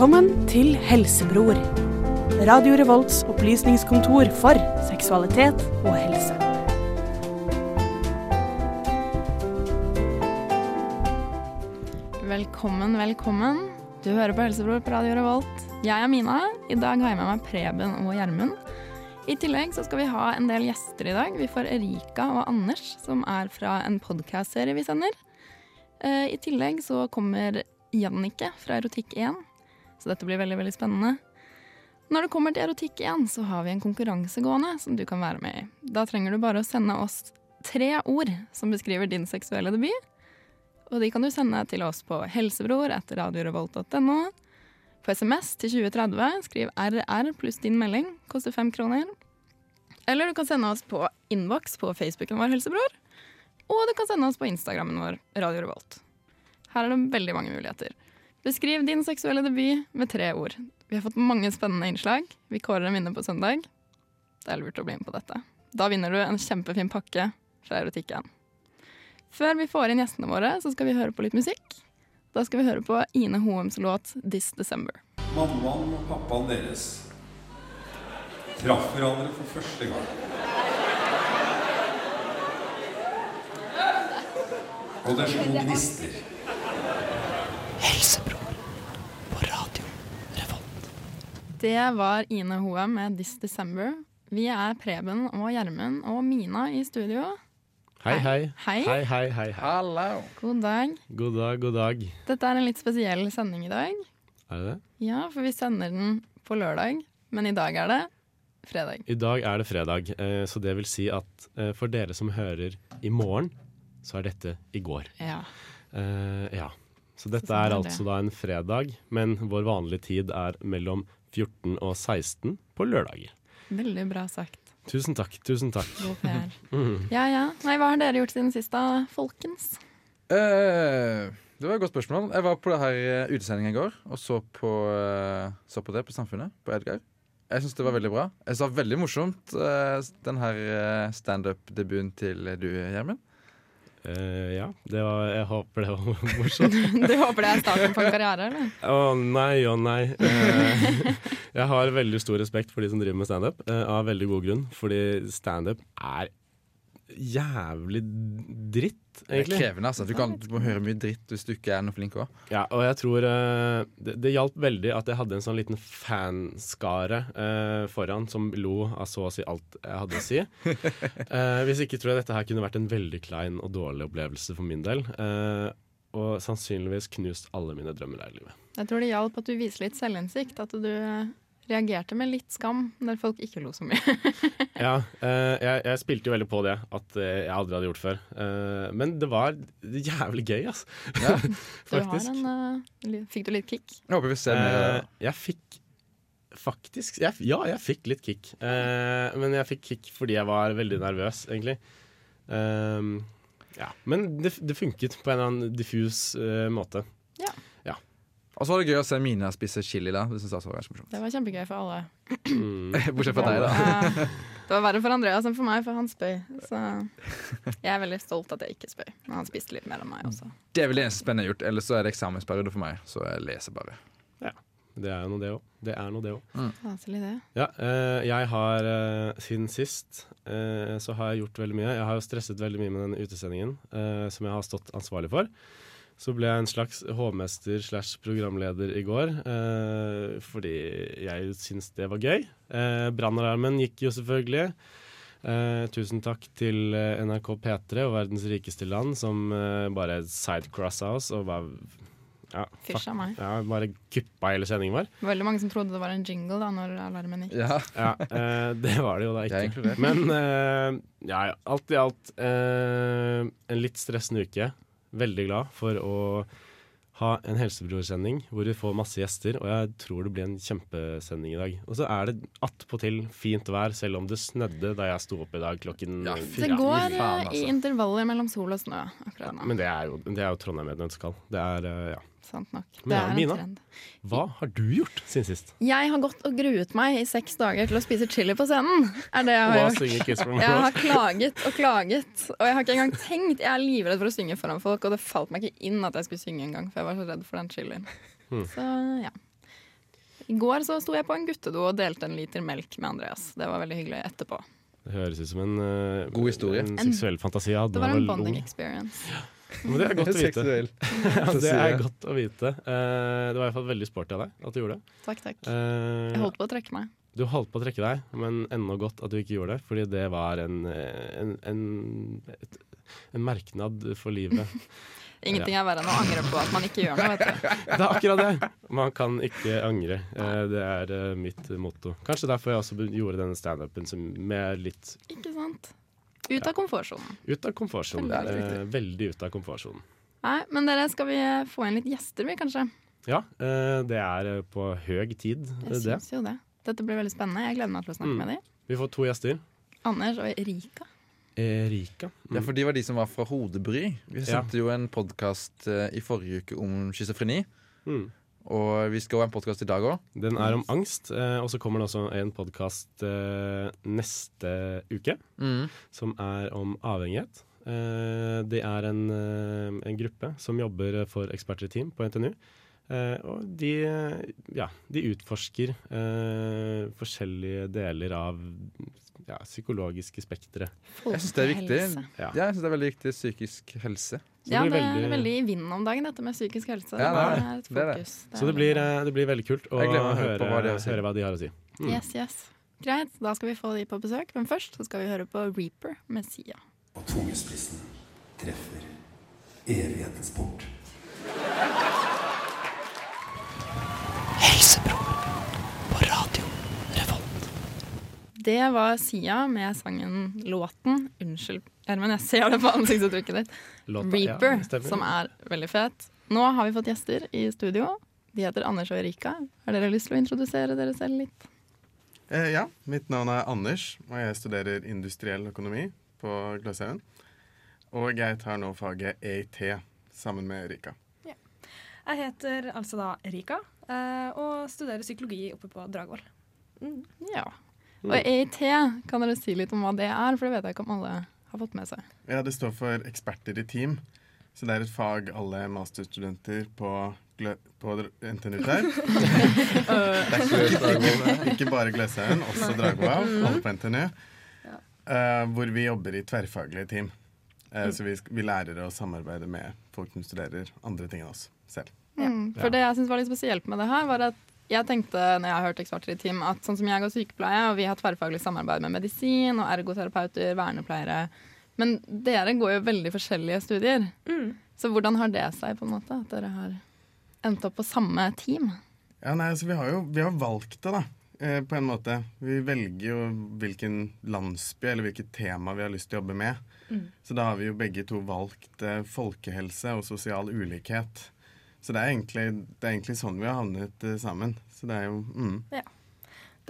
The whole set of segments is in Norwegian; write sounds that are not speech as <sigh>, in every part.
Velkommen til Helsebror. Radio Revolts opplysningskontor for seksualitet og helse. Velkommen, velkommen. Du hører på Helsebror på Radio Revolt. Jeg er Mina. I dag har jeg med meg Preben og Gjermund. I tillegg så skal vi ha en del gjester i dag. Vi får Erika og Anders, som er fra en podcast-serie vi sender. Eh, I tillegg så kommer Jannike fra Erotikk1, så dette blir veldig, veldig spennende. Når det kommer til erotikk igjen, så har vi en konkurranse gående som du kan være med i. Da trenger du bare å sende oss tre ord som beskriver din seksuelle debut. Og de kan du sende til oss på helsebror etter radiorevolt.no. På SMS til 2030 skriv RR pluss din melding, koster fem kroner. Eller du kan sende oss på innboks på Facebooken vår Helsebror. Og du kan sende oss på Instagrammen vår Radio Revolt. Her er det veldig mange muligheter. Beskriv din seksuelle debut med tre ord. Vi har fått mange spennende innslag. Vi kårer en vinner på søndag. Det er lurt å bli med på dette. Da vinner du en kjempefin pakke fra Erotikken. Før vi får inn gjestene våre, så skal vi høre på litt musikk. Da skal vi høre på Ine Hoems låt 'This December'. Mammaen og pappaen deres traff hverandre for første gang. Og det slo gnister. Det var Ine Hoa med 'This December'. Vi er Preben og Gjermund og Mina i studio. Hei, hei. Hei. Hei, hei, hei, hei. Hallo. God dag. God dag, god dag. Dette er en litt spesiell sending i dag. Er det det? Ja, for vi sender den på lørdag, men i dag er det fredag. I dag er det fredag, eh, så det vil si at eh, for dere som hører i morgen, så er dette i går. Ja. Uh, ja. Så dette er altså da en fredag, men vår vanlige tid er mellom 14 og 16 på lørdager. Veldig bra sagt. Tusen takk, tusen takk. God PR. <laughs> Mhm. Ja ja. Nei, hva har dere gjort siden sist da, folkens? Uh, det var et godt spørsmål. Jeg var på det her eh, i går og så på, uh, så på det på Samfunnet, på Edgar. Jeg syns det var veldig bra. Jeg sa det var veldig morsomt, uh, den her standup-debuten til du, Gjermund. Eh, ja, det var, jeg håper det var <laughs> morsomt. <laughs> Du håper det er starten på en karriere, eller? Å nei, å nei. Uh, <laughs> jeg har veldig stor respekt for de som driver med standup, uh, av veldig god grunn. Fordi standup er jævlig dritt, egentlig. Det er krevende, altså. Du, kan, du må høre mye dritt hvis du ikke er noe flink òg. Ja, og jeg tror uh, det, det hjalp veldig at jeg hadde en sånn liten fanskare uh, foran som lo av så å si alt jeg hadde å si. Uh, <laughs> hvis ikke tror jeg dette her kunne vært en veldig klein og dårlig opplevelse for min del. Eh, og sannsynligvis knust alle mine drømmer her i livet. Jeg tror det hjalp at du viser litt selvinnsikt. At du reagerte med litt skam når folk ikke lo så mye. <laughs> <laughs> Ja, eh, jeg, jeg spilte jo veldig på det at eh, jeg aldri hadde gjort før. Eh, men det var jævlig gøy, altså. Ja. <laughs> Du har en, fikk du litt kick? Jeg håper vi ser mer Eh, jeg fikk faktisk jeg, Ja, jeg fikk litt kick. Eh, men jeg fikk kick fordi jeg var veldig nervøs, egentlig. Ehm, ja. Men det, det funket på en eller annen diffus måte. måte. Og så var det gøy å se Mina spise chili. da Det jeg var ganske morsomt. Det var kjempegøy for alle. Mm. <laughs> Bortsett fra deg, da. Det var verre for Andreas enn for meg, for han spøy. Så jeg er veldig stolt at jeg ikke spøy. Men han spiste litt mer enn meg også. Det er vel det eneste spennende jeg har gjort. Ellers så er det eksamensperiode for meg, så jeg leser bare. Ja, Det er noe, det òg. Det er noe, det òg. Mm. Ja, eh, jeg har eh, siden sist eh, så har jeg gjort veldig mye. Jeg har jo stresset veldig mye med den utesendingen eh, som jeg har stått ansvarlig for. Så ble jeg en slags hovmester slash programleder i går, eh, fordi jeg syns det var gøy. Eh, Brannalarmen gikk jo selvfølgelig. Eh, tusen takk til eh, NRK P3 og Verdens rikeste land som eh, bare sidecrossa oss og bare ja, Fysja meg. ja, bare kuppa hele sendingen vår. Veldig mange som trodde det var en jingle da når alarmen gikk. Ja, Ja, eh, det var det jo da ikke. Men eh, ja, ja, alt i alt eh, en litt stressende uke. Veldig glad for å ha en Helsebrorsending hvor vi får masse gjester, og jeg tror det blir en kjempesending i dag. Og så er det attpåtil fint vær, selv om det snødde da jeg sto opp i dag klokken Ja, fy Det går faen, altså. i altså. intervaller mellom sol og snø akkurat nå. Men det er jo, det er jo Trondheim Medlemskall. Det er, eh, ja. Sant nok. Men Det ja, er en Mina? trend. Hva har du gjort siden sist? Jeg har gått og gruet meg i seks dager til å spise chili på scenen. Er det jeg har Hva gjort. Kiss from Jeg har klaget og klaget, og jeg har ikke engang tenkt. Jeg er livredd for å synge foran folk, og det falt meg ikke inn at jeg skulle synge engang, for jeg var så redd for den chilien. Hmm. Så ja. I går så sto jeg på en guttedo og delte en liter melk med Andreas. Det var veldig hyggelig etterpå. Det høres ut som en, uh, God historie. en seksuell fantasi Det var en bonding experience. Men det er godt å vite. <laughs> Ja, det er godt å vite. Uh, det var i hvert fall veldig sporty av deg at du gjorde det. Takk, takk. Uh, Jeg holdt på å trekke meg. Du holdt på å trekke deg, men ennå godt at du ikke gjorde det. Fordi det var en, eh, en, en, et, en merknad for livet. <laughs> Ingenting er verre enn å angre på at man ikke gjør noe, vet du. <laughs> Det er akkurat det! Man kan ikke angre. Det er mitt motto. Kanskje derfor jeg også gjorde denne standupen som- med litt Ikke sant? Ut av komfortsonen. ut av komfortsonen. Veldig Eh, veldig ut av komfortsonen. Nei, men dere, skal vi få inn litt gjester, vi, kanskje? Ja, eh, det er eh, på høg tid, Jeg det. syns jo det. Dette blir veldig spennende. Jeg gleder meg til å snakke Mm. med dem. Vi får to gjester. Anders og Erika. Erika. Mm. Ja, for de var de som var fra Hodebry. Vi Ja. jo en podkast i forrige uke om schizofreni. Mm. Og vi skal ha en podkast i dag òg. Den er om angst, eh, og så kommer det også en podkast eh, neste uke som er om avhengighet. Eh, det er en, en gruppe som jobber for Eksperter i Team på NTNU. Og de, ja, de utforsker forskjellige deler av ja, psykologiske spektre. Jeg syns det er viktig. Ja. Ja, jeg synes det er veldig viktig psykisk helse. Så Ja, det er veldig- i vinden om dagen, dette med psykisk helse. Ja, det det er et det er det. fokus. Så det blir, eh, det blir veldig kult å Jeg å høre, høre hva høre hva de har å si. Mm. Yes, yes. Greit, da skal vi få de på besøk. Men først så skal vi høre på Reaper med Sia. Og tungespissen treffer evighetens port. Det var Sia med sangen Låten. Unnskyld, Gjermund, jeg ser det på ansiktsuttrykket ditt. Låta- Reaper, ja, som er veldig fet. Nå har vi fått gjester i studio. De heter Anders og Erika. Har dere lyst til å introdusere dere selv litt? Eh, ja, mitt navn er Anders, og jeg studerer industriell økonomi på Gløshaugen. Og jeg tar nå faget EIT sammen med Erika. Jeg heter altså da Erika eh, og studerer psykologi oppe på Dragvoll. Mm. Ja. Og EIT, kan dere si litt om hva det er? For det vet jeg ikke om alle har fått med seg. Ja, det står for eksperter i team. Så det er et fag alle masterstudenter på, på NTNU tar. <laughs> det er ikke, ikke bare Gløshaugen, også Dragvoll, alle på NTNU. Uh, hvor vi jobber i tverrfaglige team. Eh, så vi, vi lærer å samarbeide med folk som studerer andre ting enn oss selv. Mm. For det jeg syns var litt spesielt med det her, var at jeg tenkte når jeg har hørt eksperter i team, at sånn som jeg går sykepleie, og vi har tverrfaglig samarbeid med medisin og ergoterapeuter, vernepleiere Men dere går jo veldig forskjellige studier. Mm. Så hvordan har det seg, på en måte, at dere har endt opp på samme team? Ja, nei, altså Vi har jo vi har valgt det, da. Eh, på en måte. Vi velger jo hvilken landsby eller hvilket tema vi har lyst til å jobbe med. Så da har vi jo begge to valgt eh, folkehelse og sosial ulikhet. Så det er egentlig, det er egentlig sånn vi har havnet eh, sammen. Så det er jo mm.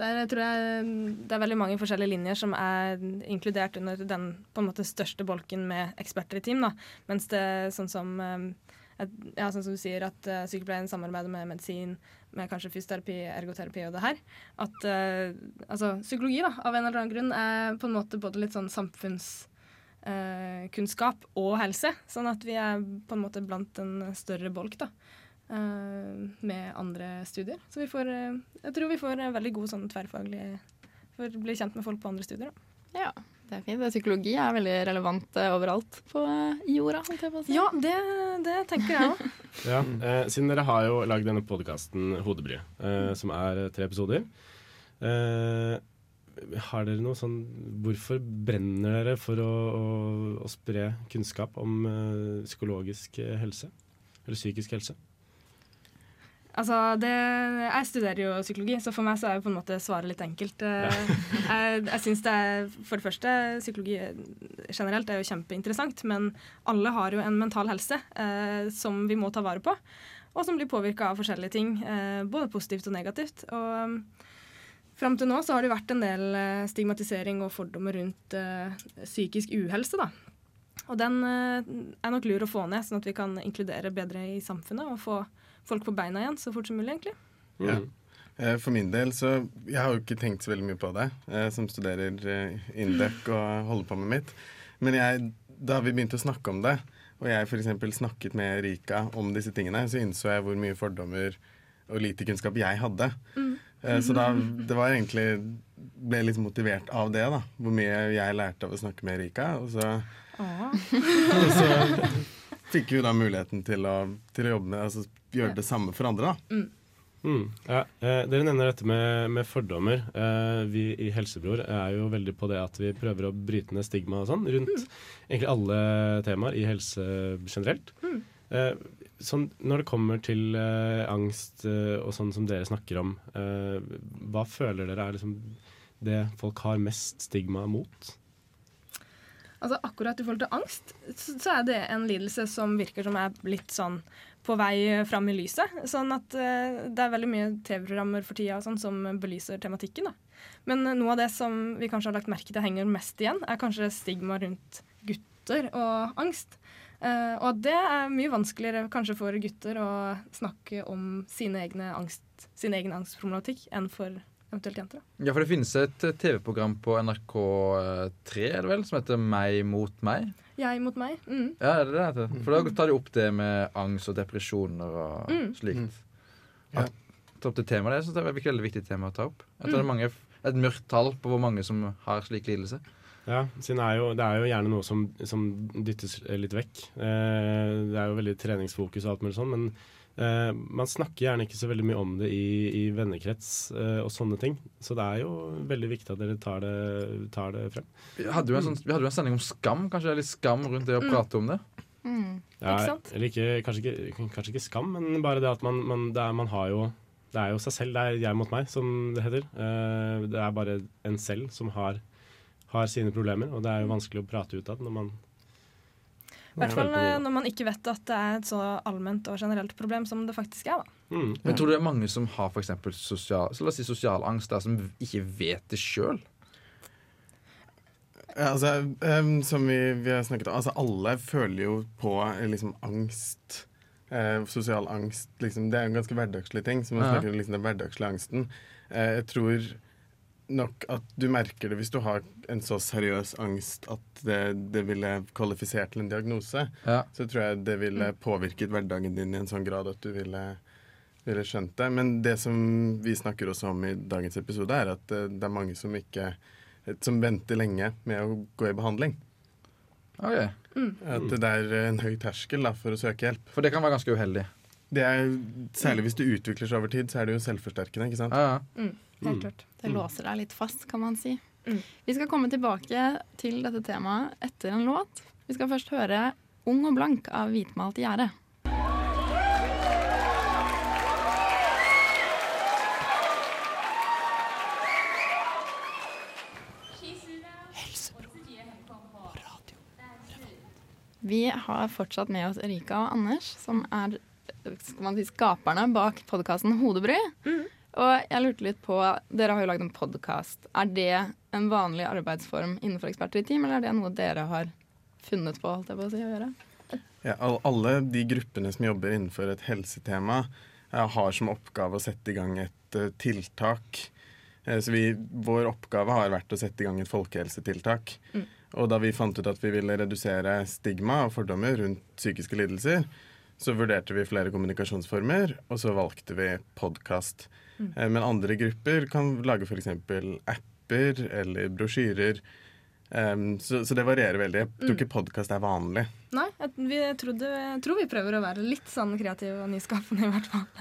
Der tror jeg mm, det er veldig mange forskjellige linjer som er inkludert under den på en måte største bolken med eksperter i team. Da. Mens det sånn som eh, ja, sånn som du sier, at eh, sykepleien samarbeider med medisin, med kanskje fysioterapi, ergoterapi og det her. At eh, altså, psykologi da, av en eller annen grunn er på en måte både litt sånn samfunnskunnskap og helse. Sånn at vi er på en måte blant en større bolk da, eh, med andre studier. Så vi får, eh, jeg tror vi får eh, veldig god sånn tverrfaglig For å bli kjent med folk på andre studier. Da. Ja, det er fint. Psykologi er veldig relevant eh, overalt på eh, jorda, holdt jeg på å si. Ja, det, det tenker jeg òg. <laughs> Ja, eh, siden dere har jo lagd denne podkasten Hodebry, eh, som er eh, tre episoder. Eh, har dere noe sånn Hvorfor brenner dere for å, å, å spre kunnskap om uh, psykologisk eh, helse? Eller psykisk helse? Altså, det, jeg studerer jo psykologi, så for meg så er jo på en måte svaret litt enkelt. Ja. Jeg, jeg synes det er, For det første, psykologi generelt er jo kjempeinteressant, men alle har jo en mental helse eh, som vi må ta vare på, og som blir påvirka av forskjellige ting, eh, både positivt og negativt. Og Fram til nå så har det vært en del eh, stigmatisering og fordommer rundt uh, psykisk uhelse. da. Og den uh, er nok lur å få ned, sånn at vi kan inkludere bedre i samfunnet og få folk på beina igjen så fort som mulig, egentlig. Ja. Eh, For min del så Jeg har jo ikke tenkt så veldig mye på det, eh, som studerer Indec og holder på med mitt. Men jeg, da vi begynte å snakke om det, og jeg f.eks. snakket med Rika om disse tingene, så innså jeg hvor mye fordommer og lite kunnskap jeg hadde. Mm. Eh, så da, det var egentlig ble litt motivert av det, da. Hvor mye jeg lærte av å snakke med Erika. Og så, og så fikk vi da muligheten til å, til å jobbe med altså gjøre det samme for andre, da. Mm, ja. eh, dere nevner dette med, med fordommer. Eh, vi i Helsebror er jo veldig på det at vi prøver å bryte ned stigma og sånn rundt egentlig alle temaer i helse generelt. Eh, sånn, når det kommer til uh, angst uh, og sånn som dere snakker om, uh, hva føler dere er liksom det folk har mest stigma mot? Altså Akkurat i forhold til angst, så så er det en lidelse som virker som er litt sånn på vei fram i lyset. Sånn at det er veldig mye TV-programmer for tida sånn som belyser tematikken. da. Men noe av det som vi kanskje har lagt merke til henger mest igjen, er kanskje stigma rundt gutter og angst. Eh, og det er mye vanskeligere kanskje for gutter å snakke om sine egne angst, sin egen angstproblematikk enn for eventuelt jenter. da. Ja, for det finnes et eh, TV-program på NRK3 er det vel, som heter Meg mot meg. Jeg mot meg. Mm. Ja, er det det heter? For da tar de opp det med angst og depresjoner og Mm. slikt. Ja. Ta opp det temaet, det synes jeg er et veldig viktig tema å ta opp. Jeg tror det er mange, et mørkt tall på hvor mange som har slik lidelse. Ja, siden det er jo, det er jo gjerne noe som, som dyttes litt vekk. Eh, det er jo veldig treningsfokus og alt mulig sånn, men eh, man snakker gjerne ikke så veldig mye om det i, i vennekrets eh, og sånne ting. Så det er jo veldig viktig at dere tar det, tar det frem. Vi hadde jo en, sånn, vi hadde jo en sending om skam. Kanskje det er litt skam rundt det å prate om det? Mm. Ja, Ikke sant? Eller ikke, kanskje, ikke, kanskje ikke skam, men bare det at man, man, det er, man har jo Det er jo seg selv, det er jeg mot meg, som det heter. Eh, det er bare en selv som har, har sine problemer, og det er jo vanskelig å prate ut av når man I hvert fall eh, når man ikke vet at det er et så allment og generelt problem som det faktisk er. da. Mm. Men tror du det er mange som har for eksempel sosial, så la oss si sosial angst, der, som ikke vet det sjøl? Ja, altså, um, som vi, vi har snakket om, altså alle føler jo på eh, liksom angst. Eh, sosial angst. Liksom, det er en ganske hverdagslig ting. Så man Ja. snakker om liksom den hverdagslige angsten. Eh, jeg tror nok at du merker det hvis du har en så seriøs angst at det, det ville kvalifisert til en diagnose. Ja. Så tror jeg det ville påvirket hverdagen din i en sånn grad at du ville, ville skjønt det. Men det som vi snakker også om i dagens episode, er at eh, det er mange som ikke som venter lenge med å gå i behandling. Ok. At det er en høy terskel da, for å søke hjelp. For det kan være ganske uheldig. Det er, særlig hvis det utvikler seg over tid, så er det jo selvforsterkende. ikke sant? Ja, ja. Mm, helt klart. Det låser deg litt fast, kan man si. Mm. Vi skal komme tilbake til dette temaet etter en låt. Vi skal først høre 'Ung og blank' av Hvitmalt gjerde. Vi har fortsatt med oss Erika og Anders, som er skal man si, skaperne bak podkasten Hodebry. Og jeg lurte litt på, Dere har jo lagd en podkast. Er det en vanlig arbeidsform innenfor Eksperter i team, eller er det noe dere har funnet på, holdt jeg på å si, å gjøre? Ja, alle de gruppene som jobber innenfor et helsetema, eh, har som oppgave å sette i gang et eh, tiltak. Eh, så vi, vår oppgave har vært å sette i gang et folkehelsetiltak. Og da vi fant ut at vi ville redusere stigma og fordommer rundt psykiske lidelser, så vurderte vi flere kommunikasjonsformer, og så valgte vi podkast. Mm. Men andre grupper kan lage f.eks. apper eller brosjyrer. Um, så, så det varierer veldig. Jeg tror ikke podkast er vanlig. Nei, jeg, vi trodde, jeg tror vi prøver å være litt sånn kreative og nyskapende, i hvert fall. <laughs>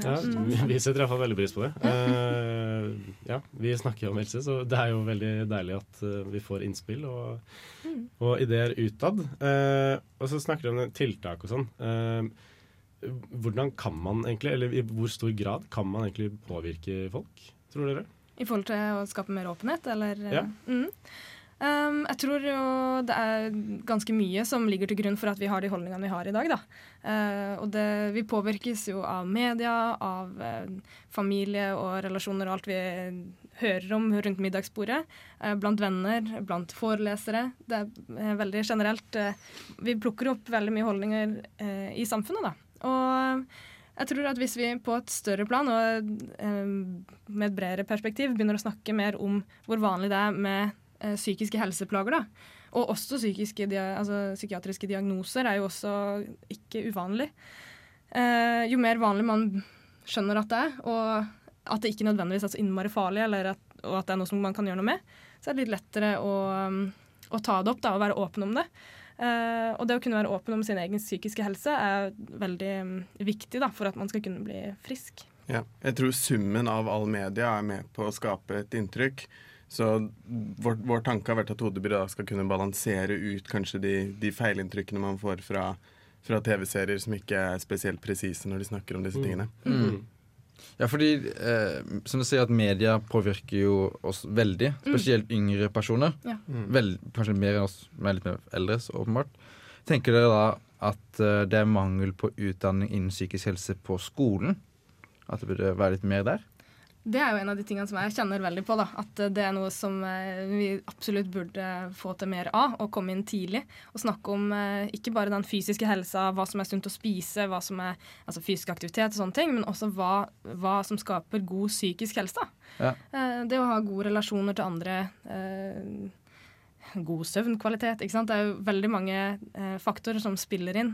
Ja, vi, vi setter iallfall veldig pris på det. Uh, ja, vi snakker jo om helse, så det er jo veldig deilig at uh, vi får innspill og, og ideer utad. Uh, og så snakker vi om tiltak og sånn. Eh, hvordan kan man egentlig, eller i hvor stor grad kan man egentlig påvirke folk, tror dere? I forhold til å skape mer åpenhet, eller Ja. Mm. Um, jeg tror jo det er ganske mye som ligger til grunn for at vi har de holdningene vi har i dag. Da. Uh, og det, vi påvirkes jo av media, av uh, familie og relasjoner og alt vi hører om rundt middagsbordet. Uh, blant venner, blant forelesere. Det er veldig generelt. vi plukker opp veldig mye holdninger i samfunnet, da. Og jeg tror at hvis vi på et større plan og med et bredere perspektiv begynner å snakke mer om hvor vanlig det er med psykiske helseplager, da, og også altså, psykiatriske diagnoser er jo også ikke uvanlig. Eh, jo mer vanlig man skjønner at det er, og at det ikke nødvendigvis er så innmari farlig, at, og at det er noe som man kan gjøre noe med, så er det litt lettere å, å ta det opp da, og være åpen om det. Uh, og det å kunne være åpen om sin egen psykiske helse er veldig um, viktig da, for at man skal kunne bli frisk. Ja. Jeg tror summen av all media er med på å skape et inntrykk. Så vår, vår tanke har vært at hodebyrådet skal kunne balansere ut kanskje de, de feilinntrykkene man får fra, fra TV-serier som ikke er spesielt presise når de snakker om disse tingene. Mm. Ja, fordi eh, som du sier at media påvirker jo oss veldig. Spesielt yngre personer. Ja. Vel, kanskje mer enn oss er litt mer eldre, så åpenbart. Tenker dere da at eh, det er mangel på utdanning innen psykisk helse på skolen? At det burde være litt mer der? Det er jo en av de tingene som jeg kjenner veldig på. da, At det er noe som eh, vi absolutt burde få til mer av. Og komme inn tidlig. Og snakke om eh, ikke bare den fysiske helsa, hva som er sunt å spise, hva som er altså fysisk aktivitet og sånne ting, men også hva, hva som skaper god psykisk helse. Ja. Eh, det å ha gode relasjoner til andre. God søvnkvalitet. ikke sant? Det er jo veldig mange faktorer som spiller inn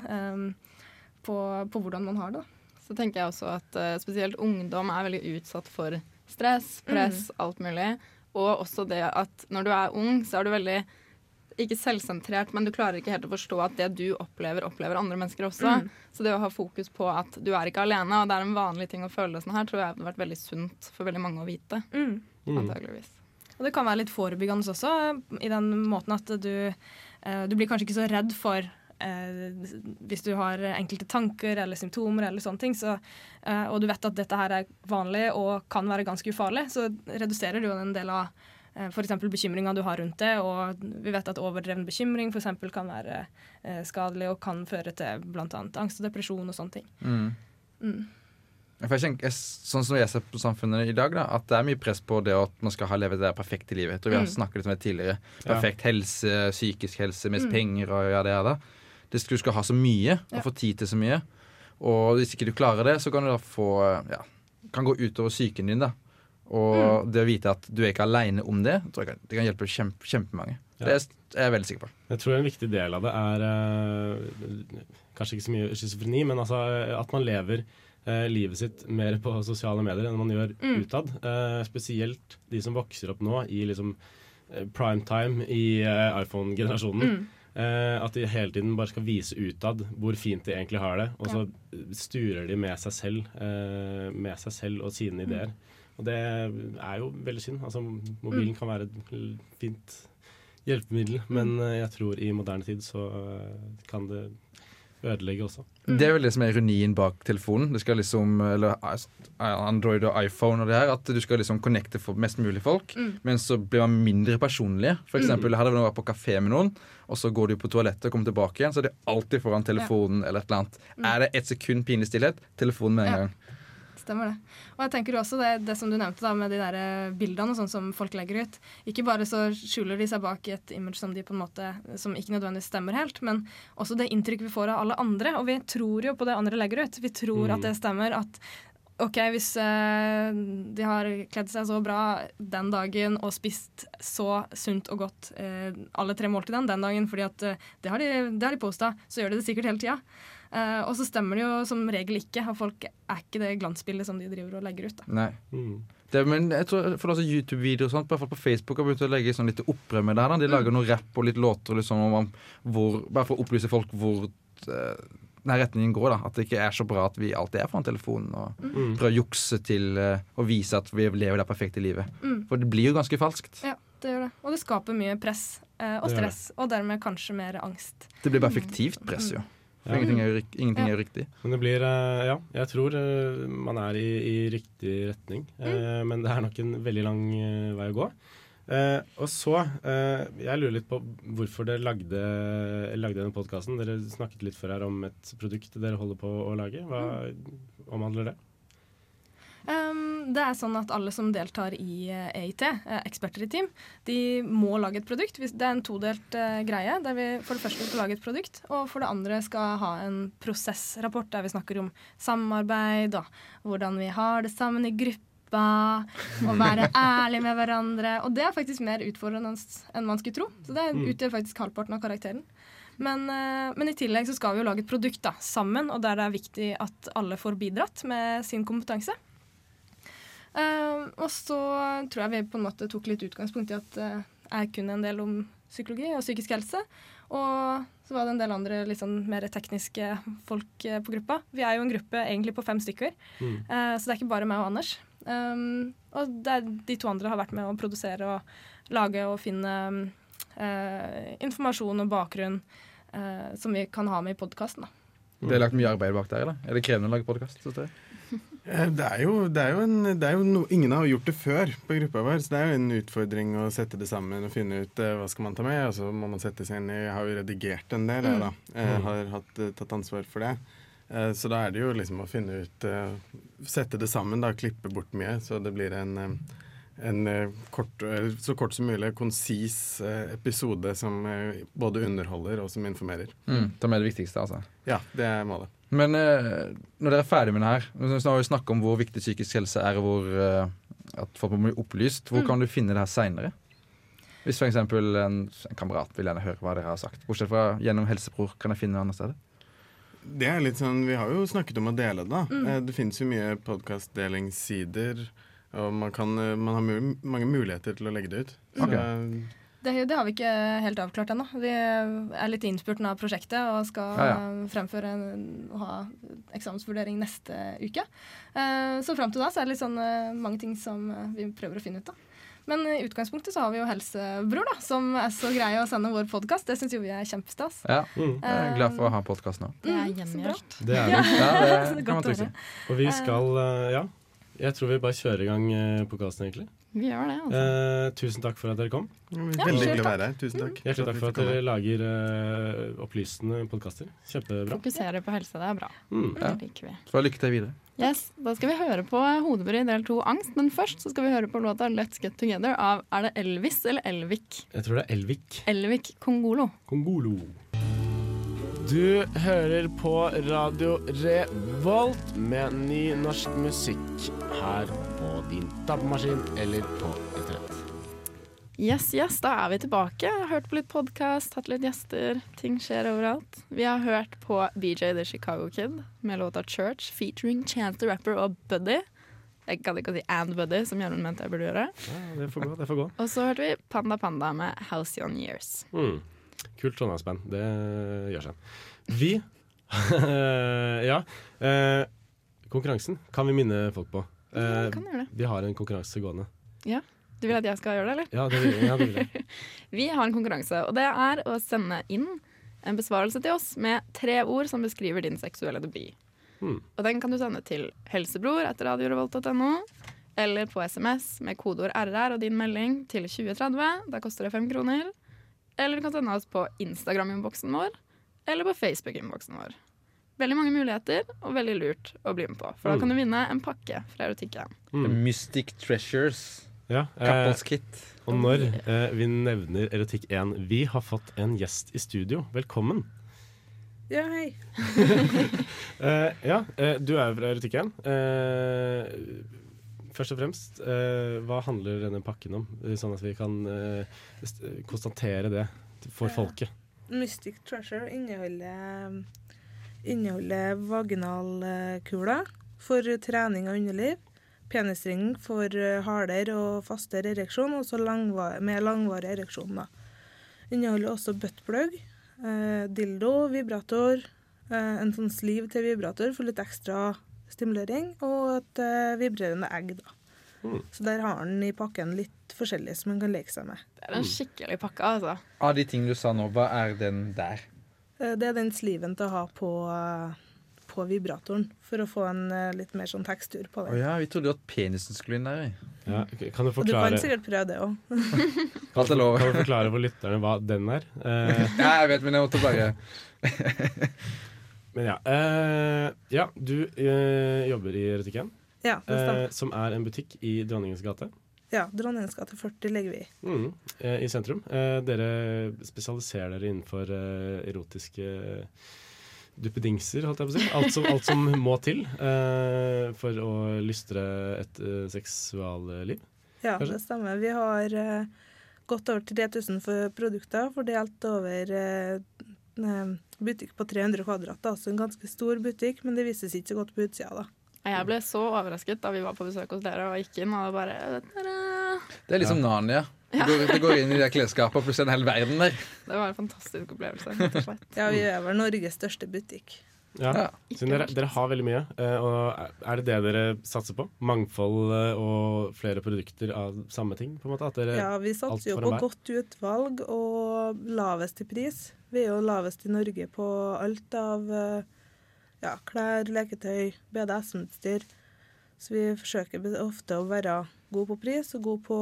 på, på hvordan man har det. da. Så tenker jeg også at uh, spesielt ungdom er veldig utsatt for stress, press, mm. alt mulig. Og også det at når du er ung, så er du veldig ikke selvsentrert, men du klarer ikke helt å forstå at det du opplever, opplever andre mennesker også. Mm. Så det å ha fokus på at du er ikke alene, og det er en vanlig ting å føle det sånn her, tror jeg hadde vært veldig sunt for veldig mange å vite. Mm. Antageligvis. Og det kan være litt forebyggende også, i den måten at du, uh, du blir kanskje ikke så redd for eh, hvis du har enkelte tanker eller symptomer, eller sånne ting, så, eh, og du vet at dette her er vanlig og kan være ganske ufarlig, så reduserer du jo en del av eh, f.eks. bekymringa du har rundt det. Og vi vet at overdreven bekymring for eksempel, kan være eh, skadelig og kan føre til bl.a. angst og depresjon og sånne ting. Mm. Mm. For jeg tenker, sånn som jeg ser på samfunnet i dag, da, at det er mye press på det at man skal ha levd det perfekte livet. Og vi har mm. snakket litt om det tidligere. Perfekt helse, psykisk helse, mest mm. penger og ja, det er det du skal ha så mye og få tid til så mye. Og hvis ikke du klarer det, så kan du da få ja, kan gå utover psyken din. da. Og mm. det å vite at du er ikke aleine om det, tror jeg det kan hjelpe kjempe, kjempemange. Ja. Det er jeg veldig sikker på. Jeg tror en viktig del av det er uh, kanskje ikke så mye schizofreni, men altså at man lever eh, livet sitt mer på sosiale medier enn man gjør mm. utad. Eh, spesielt de som vokser opp nå i liksom prime time i iPhone-generasjonen. Mm. Uh, at de hele tiden bare skal vise utad hvor fint de egentlig har det. Og så ja. sturer de med seg selv eh, med seg selv og sine mm. ideer. Og det er jo veldig synd. Altså, mobilen mm. kan være et fint hjelpemiddel, mm. men uh, jeg tror i moderne tid så kan det ødelegge også. Det er vel det som er ironien bak telefonen. Det skal liksom, eller Android og iPhone og det her, At du skal liksom connecte for mest mulig folk, mm. men så blir man mindre personlig. For eksempel, mm. Hadde du vært på kafé med noen, og så går du på toalettet og kommer tilbake igjen, så er det alltid foran telefonen ja. eller et eller annet. Mm. Er det ett sekund pinlig stillhet, telefonen med en ja. gang stemmer det. Og jeg tenker også det, det som du nevnte da, med de der eh, bildene og sånn som folk legger ut. Ikke bare så skjuler de seg bak et image som de på en måte, som ikke nødvendigvis stemmer helt, men også det inntrykket vi får av alle andre. Og vi tror jo på det andre legger ut. Vi tror mm. at det stemmer. at OK, hvis uh, de har kledd seg så bra den dagen og spist så sunt og godt uh, alle tre måltidene den dagen, fordi at uh, det har de, det de posta, så gjør de det sikkert hele tida. Uh, og så stemmer det jo som regel ikke. Folk er ikke det glansbildet som de driver og legger ut. Da. Nei. Mm. Det, men jeg tror for altså YouTube-videoer og sånt, hvert fall på Facebook har begynt å legge sånn litt opprør med det. her. De mm. lager noe rapp og litt låter liksom, hvor, bare for å opplyse folk hvor uh, denne retningen går. da, At det ikke er så bra at vi alltid er foran telefonen og mm. prøver å jukse til uh, å vise at vi lever det perfekte livet. Mm. For det blir jo ganske falskt. Ja, det gjør det. Og det skaper mye press uh, og stress, og dermed kanskje mer angst. Det blir bare fiktivt press, jo. For ja. ingenting, er, ingenting er, riktig. Men det blir eh, Ja, jeg tror eh, man er i, i riktig retning. Mm. Eh, men det er nok en veldig lang vei å gå. Eh, og så eh, Jeg lurer litt på hvorfor dere lagde, lagde denne podkasten. Dere snakket litt før her om et produkt dere holder på å lage. Hva mm. omhandler det? Um, det er sånn at alle som deltar i EIT, uh, eh, eksperter i team, de må lage et produkt. Det er en todelt uh, greie, der vi for det første skal lage et produkt, og for det andre skal ha en prosessrapport der vi snakker om samarbeid og hvordan vi har det sammen i gruppa og være <laughs> ærlig med hverandre. Og det er faktisk mer utfordrende enn man skulle tro. Så det mm. utgjør faktisk halvparten av karakteren. Men, men, i tillegg så skal vi jo lage et produkt da, sammen, og der det er viktig at alle får bidratt med sin kompetanse. Eh, og så tror jeg vi på en måte tok litt utgangspunkt i at uh, jeg kunne en del om psykologi og psykisk helse. Og så var det en del andre litt sånn mer tekniske folk uh, på gruppa. Vi er jo en gruppe egentlig på fem stykker, Mm. eh, så det er ikke bare meg og Anders. Um, og det er de to andre har vært med å produsere og lage og finne eh, informasjon og bakgrunn som vi kan ha med i podkasten. Det er lagt mye arbeid bak der, eller? Er det krevende å lage podkast? Eh, Det er jo, det er jo, en, det er jo no, Ingen har gjort det før på gruppa vår, så det er jo en utfordring å sette det sammen og finne ut eh, hva skal man ta med. Og så må man sette seg inn i Jeg har jo redigert en del, jeg, da. Jeg har hatt, eh, tatt ansvar for det. Eh, Så da er det jo liksom å finne ut eh, Sette det sammen, da. Klippe bort mye, så det blir en, eh, en eh, kort, eh, så kort som mulig konsis eh, episode som eh, både underholder og som informerer. Mm, ta med det viktigste, altså. Ja, det er målet. Men eh, når dere er ferdig med det her Nå har vi snakket om hvor viktig psykisk helse er, og hvor, eh, at folk må bli opplyst. Hvor kan du finne det her seinere? Hvis f.eks. En, en kamerat vil gjerne høre hva dere har sagt. Bortsett fra gjennom Helsebror, kan jeg finne det andre steder? Det er litt sånn, Vi har jo snakket om å dele det. da. Mm. Det finnes jo mye podkastdelingssider. Og man, kan, eh, man har mange muligheter til å legge det ut. Så, Ok. eh, Det, det har vi ikke helt avklart ennå. Vi er litt i innspurten av prosjektet og skal Ja, ja. fremføre en, og ha eksamensvurdering neste uke. Eh, så fram til da så er det litt sånn eh, mange ting som eh, vi prøver å finne ut av. Men i utgangspunktet så har vi jo Helsebror, da, som er så greie å sende vår podkast. Det syns jo vi er kjempestas. Ja, Mm. jeg er glad for å ha podkast nå. Det er Mm, gjengjort. Det er Ja. det. Ja, det <laughs> det er kan man trygt si. Og vi skal Ja. Jeg tror vi bare kjører i gang uh, podkasten, egentlig. Vi gjør det, altså. Eh, tusen takk for at dere kom. veldig selv hyggelig å være her. Tusen takk. Hjertelig takk for at dere lager eh, opplysende podkaster. Kjempebra. Fokusere på helse, det er bra. Mm. Ja. Det liker vi. Så lykke til videre. Yes, Da skal vi høre på Hodebry del to Angst, men først så skal vi høre på låta Let's Get Together av Er det Elvis eller Elvik? Jeg tror det er Elvik. Elvik Kongolo. Kongolo. Du hører på Radio Revolt med ny norsk musikk her på din tappemaskin eller på internett. Yes, yes, da er vi tilbake. Hørt på litt podkast, hatt litt gjester. Ting skjer overalt. Vi har hørt på BJ The Chicago Kid med låta Church featuring Chance the Rapper og Buddy. Jeg gadd ikke å si And Buddy, som Gjermund mente jeg burde gjøre. Ja, det får gå. det får gå. Og så hørte vi Panda Panda med Halcyon Years. Mm. Kult trondheimsband. Det gjør seg. Vi <laughs> Ja. Eh, konkurransen kan vi minne folk på. Eh, vi har en konkurranse gående. Ja. Du vil at jeg skal gjøre det, eller? Ja, det vil, ja, det vil jeg. <laughs> Vi har en konkurranse, og det er å sende inn en besvarelse til oss med tre ord som beskriver din seksuelle debut. Hmm. Og den kan du sende til helsebror etter radiorevolt.no, eller på SMS med kodeord RR og din melding til 2030. Da koster det fem kroner. Eller du kan sende oss på Instagram-innboksen vår, eller på Facebook-innboksen vår. Veldig mange muligheter, og veldig lurt å bli med på. For da Mm. kan du vinne en pakke fra Erotikken. Mm. Mystic Treasures. Ja, eh, Kit. og når eh, vi nevner Erotikk 1 Vi har fått en gjest i studio. Velkommen. Ja, hei. <laughs> Eh, ja, eh, du er fra Erotikk 1. Eh, først og fremst, eh, hva handler denne pakken om? Sånn at vi kan eh, st- konstatere det for folket. Mystic Treasure inneholder, inneholder vaginalkuler for trening av underliv. Penisring for eh, hardere og fastere ereksjon, og så langvar med langvarig ereksjon. da. Inneholder også buttplug, eh, dildo, vibrator, eh, en sånn sliv til vibrator for litt ekstra stimulering, og et eh, vibrerende egg. da. Mm. Så der har den i pakken litt forskjellig som man kan leke seg med. Det er en skikkelig pakke, altså. Av de ting du sa nå, hva er den der? Eh, Det er den sliven til å ha på, eh, på vibratoren, for å få en litt mer sånn tekstur på det. den. ja, vi trodde jo at penisen skulle inn der. vi. Ja, kan, du forklare... du kan sikkert prøve det òg. <laughs> Kan du forklare for lytterne hva den er? Eh, <laughs> Ja, jeg vet, men jeg måtte bare <laughs> men ja. Eh, ja, du eh, jobber i Retikken. Ja, det stemmer. eh, som er en butikk i Dronningens gate. Ja, Dronningens gate 40 ligger vi i. Mm, eh, I sentrum. Eh, dere spesialiserer dere innenfor eh, erotiske duppedingser, holdt jeg på å si. Alt som, alt som må til eh, for å lystre et uh, seksualliv. Ja, Kanskje? det stemmer. Vi har eh, godt over 3000 for produkter fordelt over eh, en butikk på 300 kvadrat. Da. Så en ganske stor butikk, men det vises ikke så godt på utsida. da. Jeg ble så overrasket da vi var på besøk hos dere og gikk inn, og bare «Tada!» Det er liksom Narnia. Du går, du går inn i de klesskapene, plutselig en hel verden der. Det var en fantastisk opplevelse, og. Ja, vi er vel Norges største butikk. Ja. Ja. Så dere, dere har veldig mye. eh, Og er det det dere satser på? Mangfold eh, og flere produkter av samme ting? på en måte? At dere, Ja, vi satser jo på godt utvalg og lavest i pris. Vi er jo lavest i Norge på alt av eh, ja, klær, leketøy, BDSM-utstyr. Så vi forsøker ofte å være god på pris og god på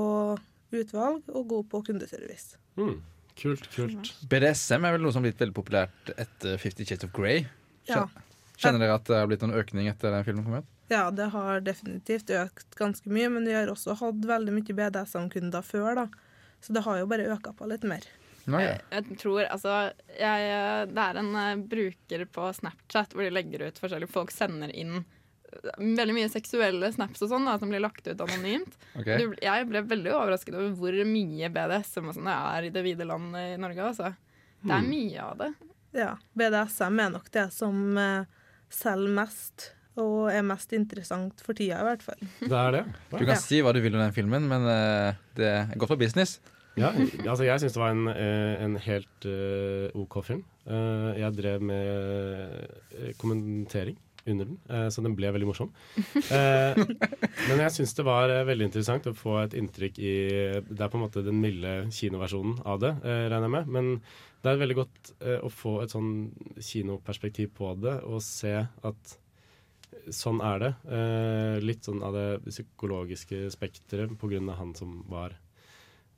utvalg og god på kundeservice. Mm, kult, kult. BDSM er vel noe som har blitt veldig populært etter Fifty Shades of Grey. Ja. Kjenner dere at det har blitt noen økning etter den filmen kom ut? Ja, det har definitivt økt ganske mye, men vi har også hatt veldig mye BDSM-kunder før, da. Så det har jo bare øka på litt mer. Jeg, jeg tror altså jeg, Det er en eh, bruker på Snapchat hvor de legger ut forskjellige Folk sender inn eh, veldig mye seksuelle snaps og sånn da, som blir lagt ut anonymt. Okay. Du, jeg ble veldig overrasket over hvor mye BDSM og sånn det er i det vide land i Norge. Altså. Det er mye av det. Ja, BDSM er nok det som eh, selger mest, og er mest interessant for tida, i hvert fall. <laughs> Det er det. Du kan si hva du vil om den filmen, men eh, det er godt for business. Ja, altså jeg syns det var en, eh, en helt uh, OK film. Uh, jeg drev med kommentering under den, uh, så den ble veldig morsom. <laughs> Eh, men jeg syns det var veldig interessant å få et inntrykk i Det er på en måte den milde kinoversjonen av det, regner jeg med. Men det er veldig godt eh, å få et sånn kinoperspektiv på det, og se at sånn er det. Eh, litt sånn av det psykologiske spekteret av han som var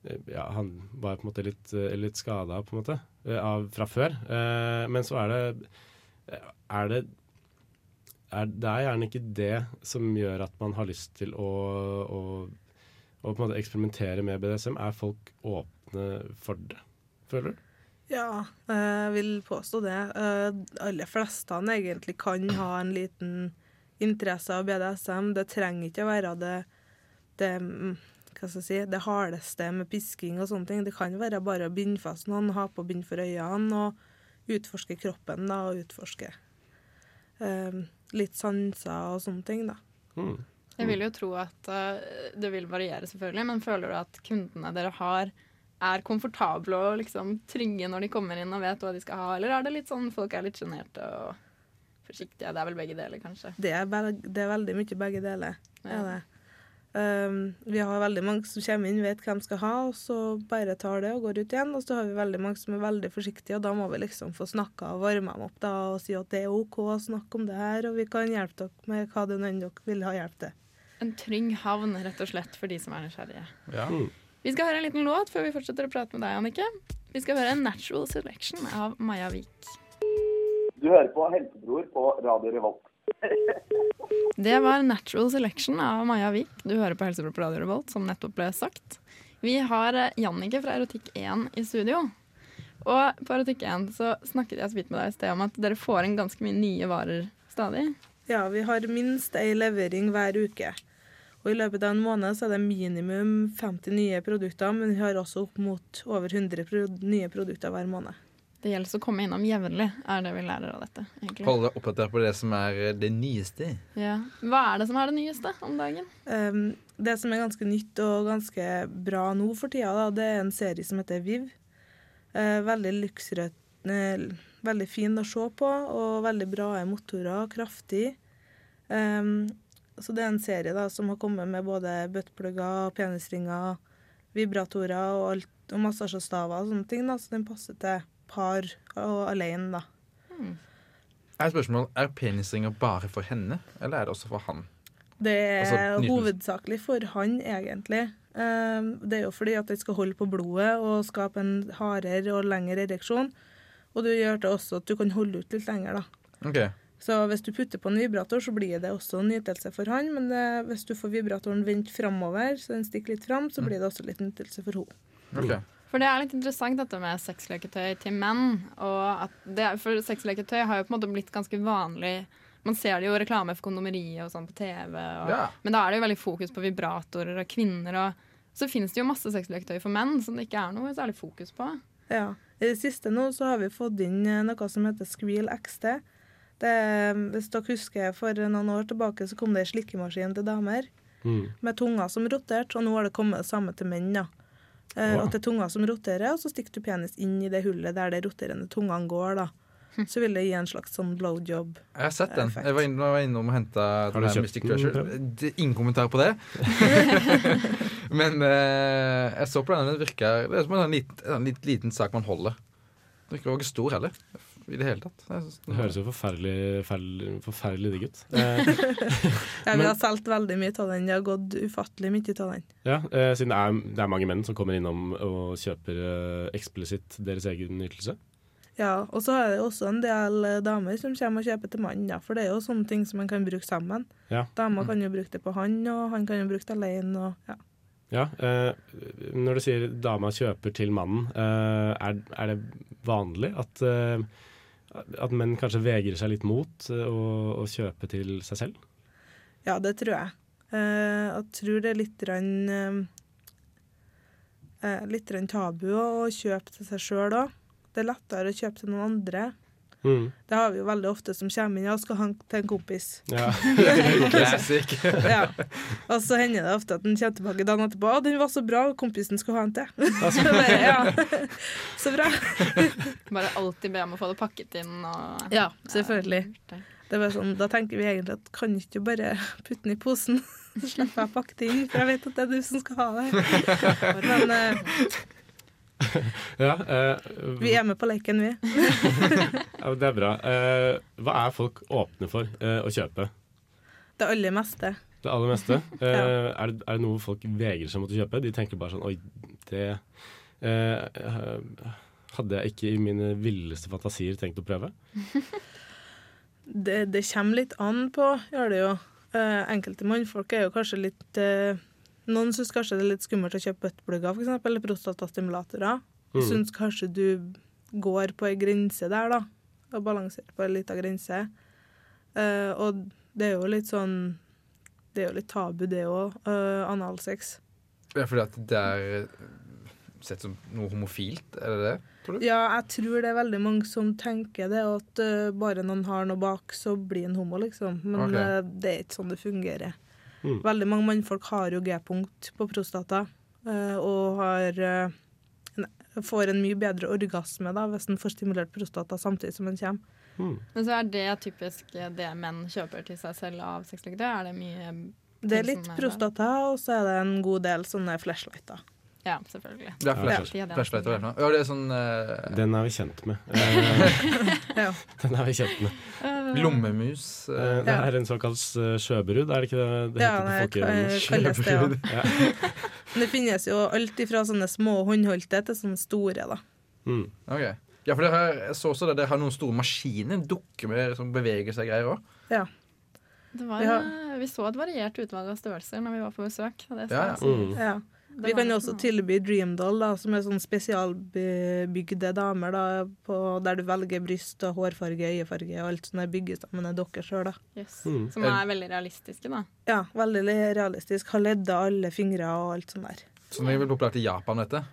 eh, ja, han var på en måte litt, eh, litt skada på en måte, eh, av, fra før. Men så er det Er det er, Det er gjerne ikke det som gjør at man har lyst til å, å, å på en måte eksperimentere med BDSM. Er folk åpne for det, føler du? Ja, jeg vil påstå det. Alle aller fleste egentlig kan ha en liten interesse av BDSM. Det trenger ikke å være det, det hva skal jeg si, det hardeste med pisking og sånne ting. Det kan være bare å binde fast noen, ha på bind for øynene og utforske kroppen da, og utforske eh, litt sanser og sånne ting. da. Mm. Jeg vil jo tro at eh, det vil variere, selvfølgelig, men føler du at kundene dere har, er komfortable og liksom trygge når de kommer inn og vet hva de skal ha, eller er det litt sånn folk er litt sjenerte og forsiktige? Det er vel begge deler, kanskje. Det er, det er veldig mye begge deler. Ja. er det. Um, vi har veldig mange som kommer inn, vet hva de skal ha, og så bare tar det og går ut igjen. Og så har vi veldig mange som er veldig forsiktige, og da må vi liksom få snakka og varma dem opp da, og si at det er OK å snakke om det her, og vi kan hjelpe dere med hva det enn dere vil ha hjelp til. En trygg havn, rett og slett, for de som er nysgjerrige. Ja. Vi skal høre en liten låt før vi fortsetter å prate med deg, Annike. Vi skal høre 'Natural Selection' av Maja Vik. Du hører på Helsebror på Radio Revolt. <laughs> Det var 'Natural Selection' av Maja Vik. Du hører på Helsebror på Radio Revolt, som nettopp ble sagt. Vi har eh, Jannike fra Erotikk1 i studio. Og på Erotikk1 så snakket jeg så vidt med deg i sted om at dere får inn ganske mye nye varer stadig. Ja, vi har minst ei levering hver uke. Og i løpet av en måned så er det minimum 50 nye produkter, men vi har også opp mot over 100 pro nye produkter hver måned. Det gjelder å komme innom jevnlig, er det vi lærer av dette. egentlig. Holde deg oppdatert på det som er eh, det nyeste. Ja. Hva er det som er det nyeste om dagen? Um, det som er ganske nytt og ganske bra nå for tida, da, det er en serie som heter Viv. Uh, veldig luksrød, uh, veldig fin å se på, og veldig bra motorer, kraftig. Um, så det er en serie da, som har kommet med både buttplugger, penisringer, vibratorer og, alt, og massasjestaver og sånne ting. Da, så den passer til par og alene, da. Er spørsmål, er penisringer bare for henne, eller er det også for han? Det er Altså, hovedsakelig for han, egentlig. Um, det er jo fordi at det skal holde på blodet og skape en hardere og lengre ereksjon. Og det gjør det også at du kan holde ut litt lenger, da. Ok, Så hvis du putter på en vibrator, så blir det også nytelse for han, men det, hvis du får vibratoren vendt framover, så den stikker litt fram, så blir det også litt nytelse for henne. Okay. For det er litt interessant dette med sexleketøy til menn. Og at det, for sexleketøy har jo på en måte blitt ganske vanlig. Man ser det jo reklame for kondomeriet og sånn på TV. Og, Ja. Men da er det jo veldig fokus på vibratorer og kvinner. Og så finnes det jo masse sexleketøy for menn som det ikke er noe særlig fokus på. Ja. I det siste nå så har vi fått inn eh, noe som heter Squeal XT. Det, hvis dere husker, for noen år tilbake så kom det ei slikkemaskin til damer Mm. med tunger som roterte, og nå har det kommet det samme til menn. da. Eh, Wow. At det er tunger som roterer, og så stikker du penis inn i det hullet der de roterende tungene går. da. Så vil det gi en slags sånn blowjob. Jeg har sett den. Jeg var innom, var innom og henta Mystic Treasure. Det, ingen kommentar på det. <laughs> Men eh, jeg så på den. Den virker Det er som en sånn liten, en liten sak man holder. Den virker ikke stor heller. I det hele tatt. Det høres jo forferdelig, forferdelig, forferdelig digg ut. <laughs> Eh, Ja, vi har solgt veldig mye av den. Det har gått ufattelig mye av den. ja, eh, siden det er, det er mange menn som kommer innom og kjøper eh, eksplisitt deres egen ytelse. Ja, Og så er det også en del eh, damer som kommer og kjøper til mannen, ja, For det er jo sånne ting som man kan bruke sammen. Ja. Dama kan jo bruke det på han, og han kan jo bruke det alene. Og, ja. Ja, eh, Når du sier dama kjøper til mannen, eh, er, er det vanlig at, eh, at menn kanskje vegrer seg litt mot eh, å, å kjøpe til seg selv? ja, det tror jeg. Eh, jeg tror det er litt rann, eh, litt rann tabu å kjøpe til seg sjøl òg. Det er lettere å kjøpe til noen andre. Mm. Det har vi jo veldig ofte som kommer inn og skal han til en kompis. Ja. <laughs> Classic. ja. Og så hender det ofte at den kommer tilbake dagen etterpå. 'Å, den var så bra, kompisen skulle ha en til'. <laughs> Ja. Så <laughs> bra. Bare alltid be om å få det pakket inn. Og, Ja, selvfølgelig. Det er bare sånn, da tenker vi egentlig at kan ikke du bare putte den i posen? Så slipper jeg å pakke det inn, for jeg vet at det er du som skal ha det. Men eh, <laughs> ja, eh, vi er med på leken, vi. <laughs> ja, det er bra. Eh, hva er folk åpne for eh, å kjøpe? Det aller meste. Det aller meste. <laughs> Eh, Ja. er, det, er det noe folk vegrer seg mot å kjøpe? De tenker bare sånn Oi, det eh, hadde jeg ikke i mine villeste fantasier tenkt å prøve. Det, det kommer litt an på, gjør det jo. Eh, enkelte mannfolk er jo kanskje litt Noen syns kanskje det er litt skummelt å kjøpe buttplugger, eksempel, eller prostatastimulatorer. Mm. Syns kanskje du går på ei grense der, da. Og balanserer på ei lita grense. Uh, og det er jo litt sånn Det er jo litt tabu, det òg. analsex. Ja, fordi at det er eh, sett som noe homofilt, er det det? Tror du? Ja, jeg tror det er veldig mange som tenker det, og at uh, bare noen har noe bak, så blir en homo, liksom. Men okay. uh, det er ikke sånn det fungerer. Mm. Veldig mange mannfolk har jo G-punkt på prostata, eh, og har eh, får en mye bedre orgasme da, hvis en får stimulert prostata samtidig som en kommer. Mm. Men så er det typisk det menn kjøper til seg selv av sexleketøy? Er det mye Det er litt er prostata, og så er det en god del sånne flashlighter. Ja, selvfølgelig. Det er Ja. Ja, det er flashlight. Ja, det er sånn uh... Den er vi kjent med. Eh, <laughs> Ja. <laughs> Den er vi kjent med. Lommemus. Eh, eh, det er en såkalt eh, sjøbrud, er det ikke det det Ja, heter det på folkemunne? kalles det. Ja. <laughs> Men det finnes jo alt ifra sånne små håndholdte til sånne store, da. Mm. ok. Ja, for det har, jeg så også det, det har noen store maskiner, dukker med som beveger seg greier òg. Ja. Det var, Vi eh, vi så et variert utvalg av størrelser når vi var på besøk. Det, Ja, ja. Mm. ja. Det Vi kan jo også tilby Dreamdoll, da, som er sånn spesialbygde damer, da, på, der du velger bryst og hårfarge, øyefarge og alt sånt der bygges sammen av dere sjøl, da. Yes. Mm. Som er veldig realistiske, da. Ja, veldig realistisk. Har ledda alle fingre og alt sånt der. Som er veldig populært i Japan, dette?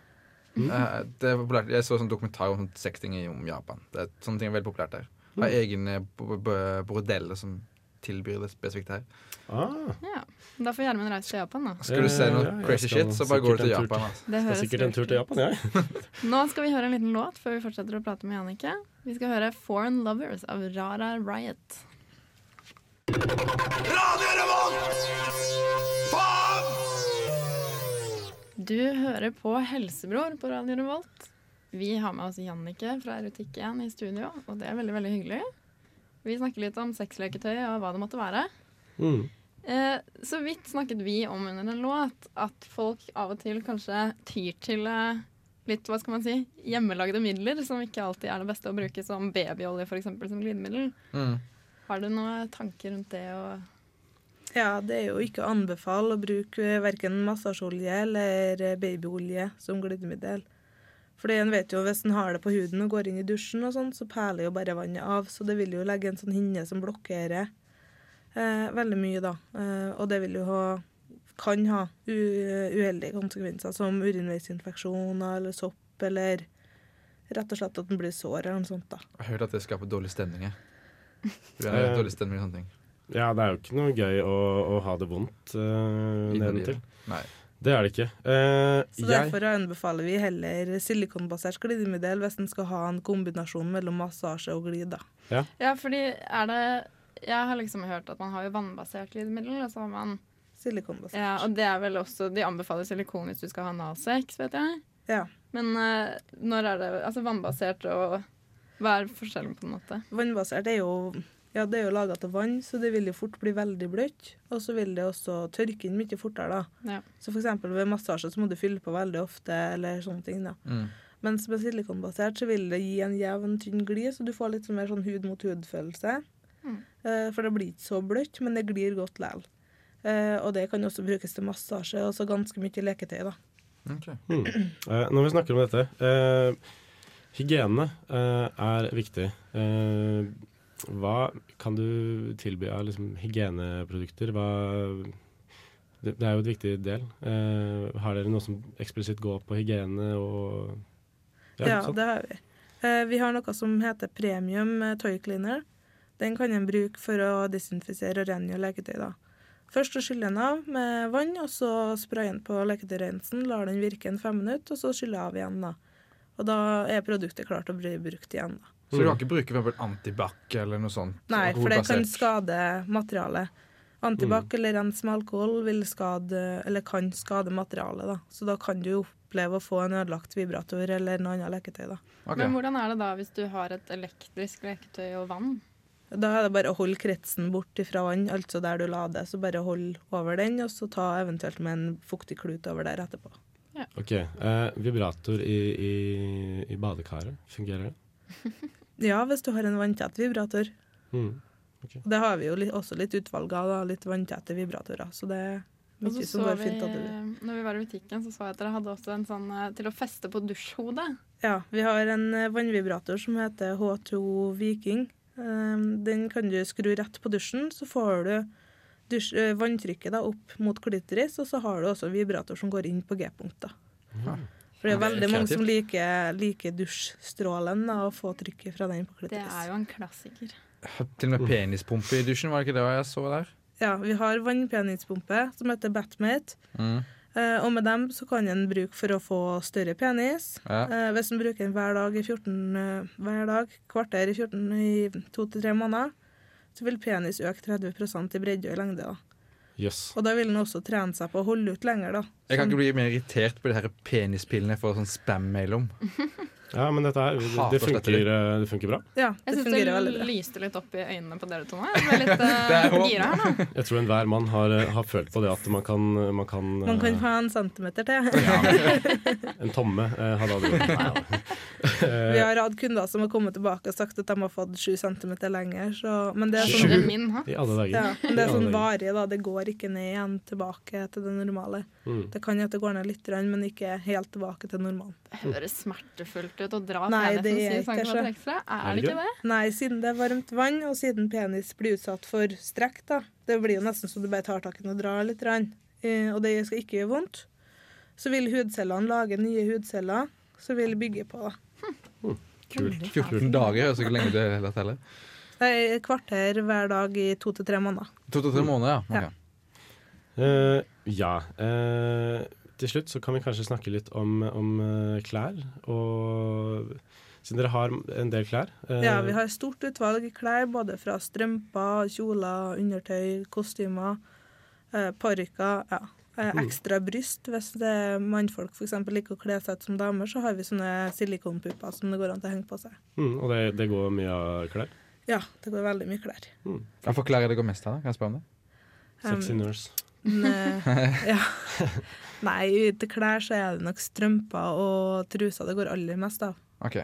Mm. Eh, det er. Jeg så en sånn dokumentar om sånn sexting i- om Japan. Det er, sånne ting er veldig populært der. Har Mm. egne bo- bo- bordeller som tilbyr det spesifikt her. Ah, Ja. Da får Gjermund reise til Japan, da. Skal du se noe ja, crazy skal shit, så bare går du til Japan. Altså. Det høres sikkert en tur til. Japan, jeg. <laughs> Nå skal vi høre en liten låt før vi fortsetter å prate med Jannicke. Vi skal høre 'Foreign Lovers' av Rara Riot. Du hører på Helsebror på Radio Revolt. Vi har med oss Jannicke fra Erotikk 1 i studio, og det er veldig veldig hyggelig. Vi snakker litt om sexleketøy og hva det måtte være. Mm. Eh, så vidt snakket vi om under en låt at folk av og til kanskje tyr til eh, litt hva skal man si, hjemmelagde midler, som ikke alltid er det beste å bruke, som babyolje for eksempel, som glidemiddel. Mm. Har du noen tanker rundt det? Og Ja, det er jo ikke å anbefale å bruke verken massasjeolje eller babyolje som glidemiddel. Fordi en vet jo hvis en har det på huden og går inn i dusjen, og sånn, så perler jo bare vannet av. Så det vil jo legge en sånn hinne som blokkerer eh, veldig mye, da. Eh, og det vil jo ha kan ha u uheldige konsekvenser som urinveisinfeksjoner eller sopp, eller rett og slett at den blir sår eller noe sånt. da. Jeg har hørt at det skaper dårlig stemning. <laughs> Det er Eh, dårlig stemning sånne ting. Ja, det er jo ikke noe gøy å, å ha det vondt uh, nedentil. Nei. Det er det ikke. Uh, Så jeg, derfor anbefaler vi heller silikonbasert glidemiddel hvis en skal ha en kombinasjon mellom massasje og glid. Ja. Ja, fordi er det Jeg har liksom hørt at man har jo vannbasert glidemiddel, og så har man Silikonbasert. Ja, og det er vel også De anbefaler silikon hvis du skal ha analsex, vet jeg. Ja. Men uh, når er det Altså vannbasert og Hva er forskjellen, på en måte? Vannbasert er jo ja, det er jo laga til vann, så det vil jo fort bli veldig bløtt. Og så vil det også tørke inn mye fortere. da. Ja. Så eksempel ved massasje så må du fylle på veldig ofte, eller sånne ting. da. Mm. Mens med silikonbasert så vil det gi en jevn, tynn glid, så du får litt mer sånn hud mot hud-følelse. Mm. Eh, for det blir ikke så bløtt, men det glir godt likevel. Eh, og det kan også brukes til massasje, og så ganske mye leketøy, da. Okay. Mm. Eh, når vi snakker om dette eh, Hygiene eh, er viktig. Eh, hva kan du tilby av liksom, hygieneprodukter? Hva, det, det er jo et viktig del. Uh, har dere noe som eksplisitt går på hygiene og Ja, ja det har vi. Uh, vi har noe som heter premium eh, toy cleaner. Den kan en bruke for å desinfisere og rengjøre leketøy. da. Først å skyller en av med vann, og så sprayer en på leketøyrensen, lar den virke en fem minutter, og så skyller av igjen. da. Og da er produktet klart å bli brukt igjen. da. Så du kan ikke bruke for antibac eller noe sånt? Nei, for det kan skade materialet. Antibac eller rens med alkohol vil skade, eller kan skade materialet. da. Så da kan du jo oppleve å få en ødelagt vibrator eller noe annet leketøy. da. Okay. Men hvordan er det da hvis du har et elektrisk leketøy og vann? Da er det bare å holde kretsen bort fra vann, altså der du lader. Så bare hold over den, og så ta eventuelt med en fuktig klut over der etterpå. Ok. Eh, vibrator i, i, i badekaret, fungerer det? <laughs> Ja, hvis du har en vanntett vibrator. Mm. Det har vi jo litt, også litt utvalg av, da, litt vanntette vibratorer. Så det er mye som går vi, fint. At når vi var i butikken, så så jeg at dere hadde også en sånn eh, til å feste på dusjhodet. Ja, vi har en eh, vannvibrator som heter H2 Viking. Um, den kan du skru rett på dusjen, så får du dusj, eh, vanntrykket da, opp mot klitoris, og så har du også vibrator som går inn på G-punktet. da. For det er veldig mange som liker, liker dusjstrålen da, og få trykket fra den på Det er jo en klassiker. Til og med penispumpe i dusjen, var det ikke det jeg så der? Ja, vi har vannpenispumpe som heter Batmate. Mm. Uh, og med dem så kan en bruke for å få større penis. Ja. Uh, hvis en bruker den hver dag i 14 uh, hver dag, kvarter i 14 i to til tre måneder, så vil penis øke 30% i bredde og i lengde. da. Jøss. Og da vil den også trene seg på å holde ut lenger. da. Jeg kan ikke bli mer irritert på de her penispillene jeg får sånn spam-mail om. <laughs> Ja, men dette er, det, det, funker, eh, det funker bra. Ja, Jeg det syns det veldig lyste litt opp i øynene på dere to nå. Jeg ble litt <laughs> eh, Det håp. gira her nå. Jeg tror enhver mann har, eh, har følt på det at man kan Man kan, Man kan ha en centimeter til. <laughs> En tomme uh, hadde aldri vært Vi har hatt kunder som har kommet tilbake og sagt at de har fått sju centimeter lenger. Så, men det er sånn, min. I alle dager. ja, men det er sånn varig. da. Det går ikke ned igjen tilbake til det normale. Mm. Det kan jo at det går ned litt, men ikke helt tilbake til normalen. Det høres smertefullt ut å dra Nei, penisen sin 7 ikke cm så. ekstra. Er det ikke det? Nei, siden det er varmt vann, og siden penis blir utsatt for strekk, da. Det blir jo nesten så du bare tar tak i den og drar litt, grann. Eh, og det skal ikke gjøre vondt. Så vil hudcellene lage nye hudceller som vil bygge på. da. Kult. 14 dager høres ikke lenge det hele tatt heller. Det er et kvarter hver dag i to til tre måneder. To til tre måneder, ja. Ja. Ok. Eh, ja. eh, til slutt så kan vi kanskje snakke litt om, om eh, klær. Og siden dere har en del klær eh, Ja, vi har stort utvalg klær, både fra strømper, kjoler, undertøy, kostymer, eh, parykker. Ja. Eh, ekstra bryst. Hvis det er mannfolk for eksempel liker å kle seg ut som damer, så har vi sånne silikonpupper som det går an til å henge på seg. mm, Og det, det går mye av klær. Ja, det går veldig mye klær. Hva for klær er det går mest av? Kan jeg spørre om det? Sexy Um, nurse. Men, <laughs> eh, ja. <laughs> Nei, til klær så er det nok strømper og truser det går aller mest av. Ok.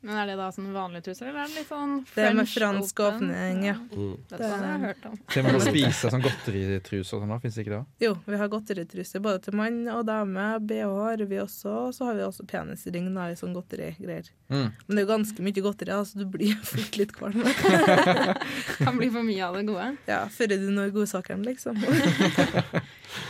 Men er det da sånn vanlige truser, eller er det litt sånn Det er med fransk åpning, ja. Mm. Det er sånn jeg har hørt om. Til man spise sånn godteritruser og sånn, da, fins det ikke det? Jo, vi har godteritruser både til mann og dame. BH har vi også, og så har vi også penisring da, i sånn godterigreier. Mm. Men det er jo ganske mye godteri, så du blir fort litt kvalm. <laughs> Kan bli for mye av det gode. Ja, før du når godsakeren, liksom. <laughs>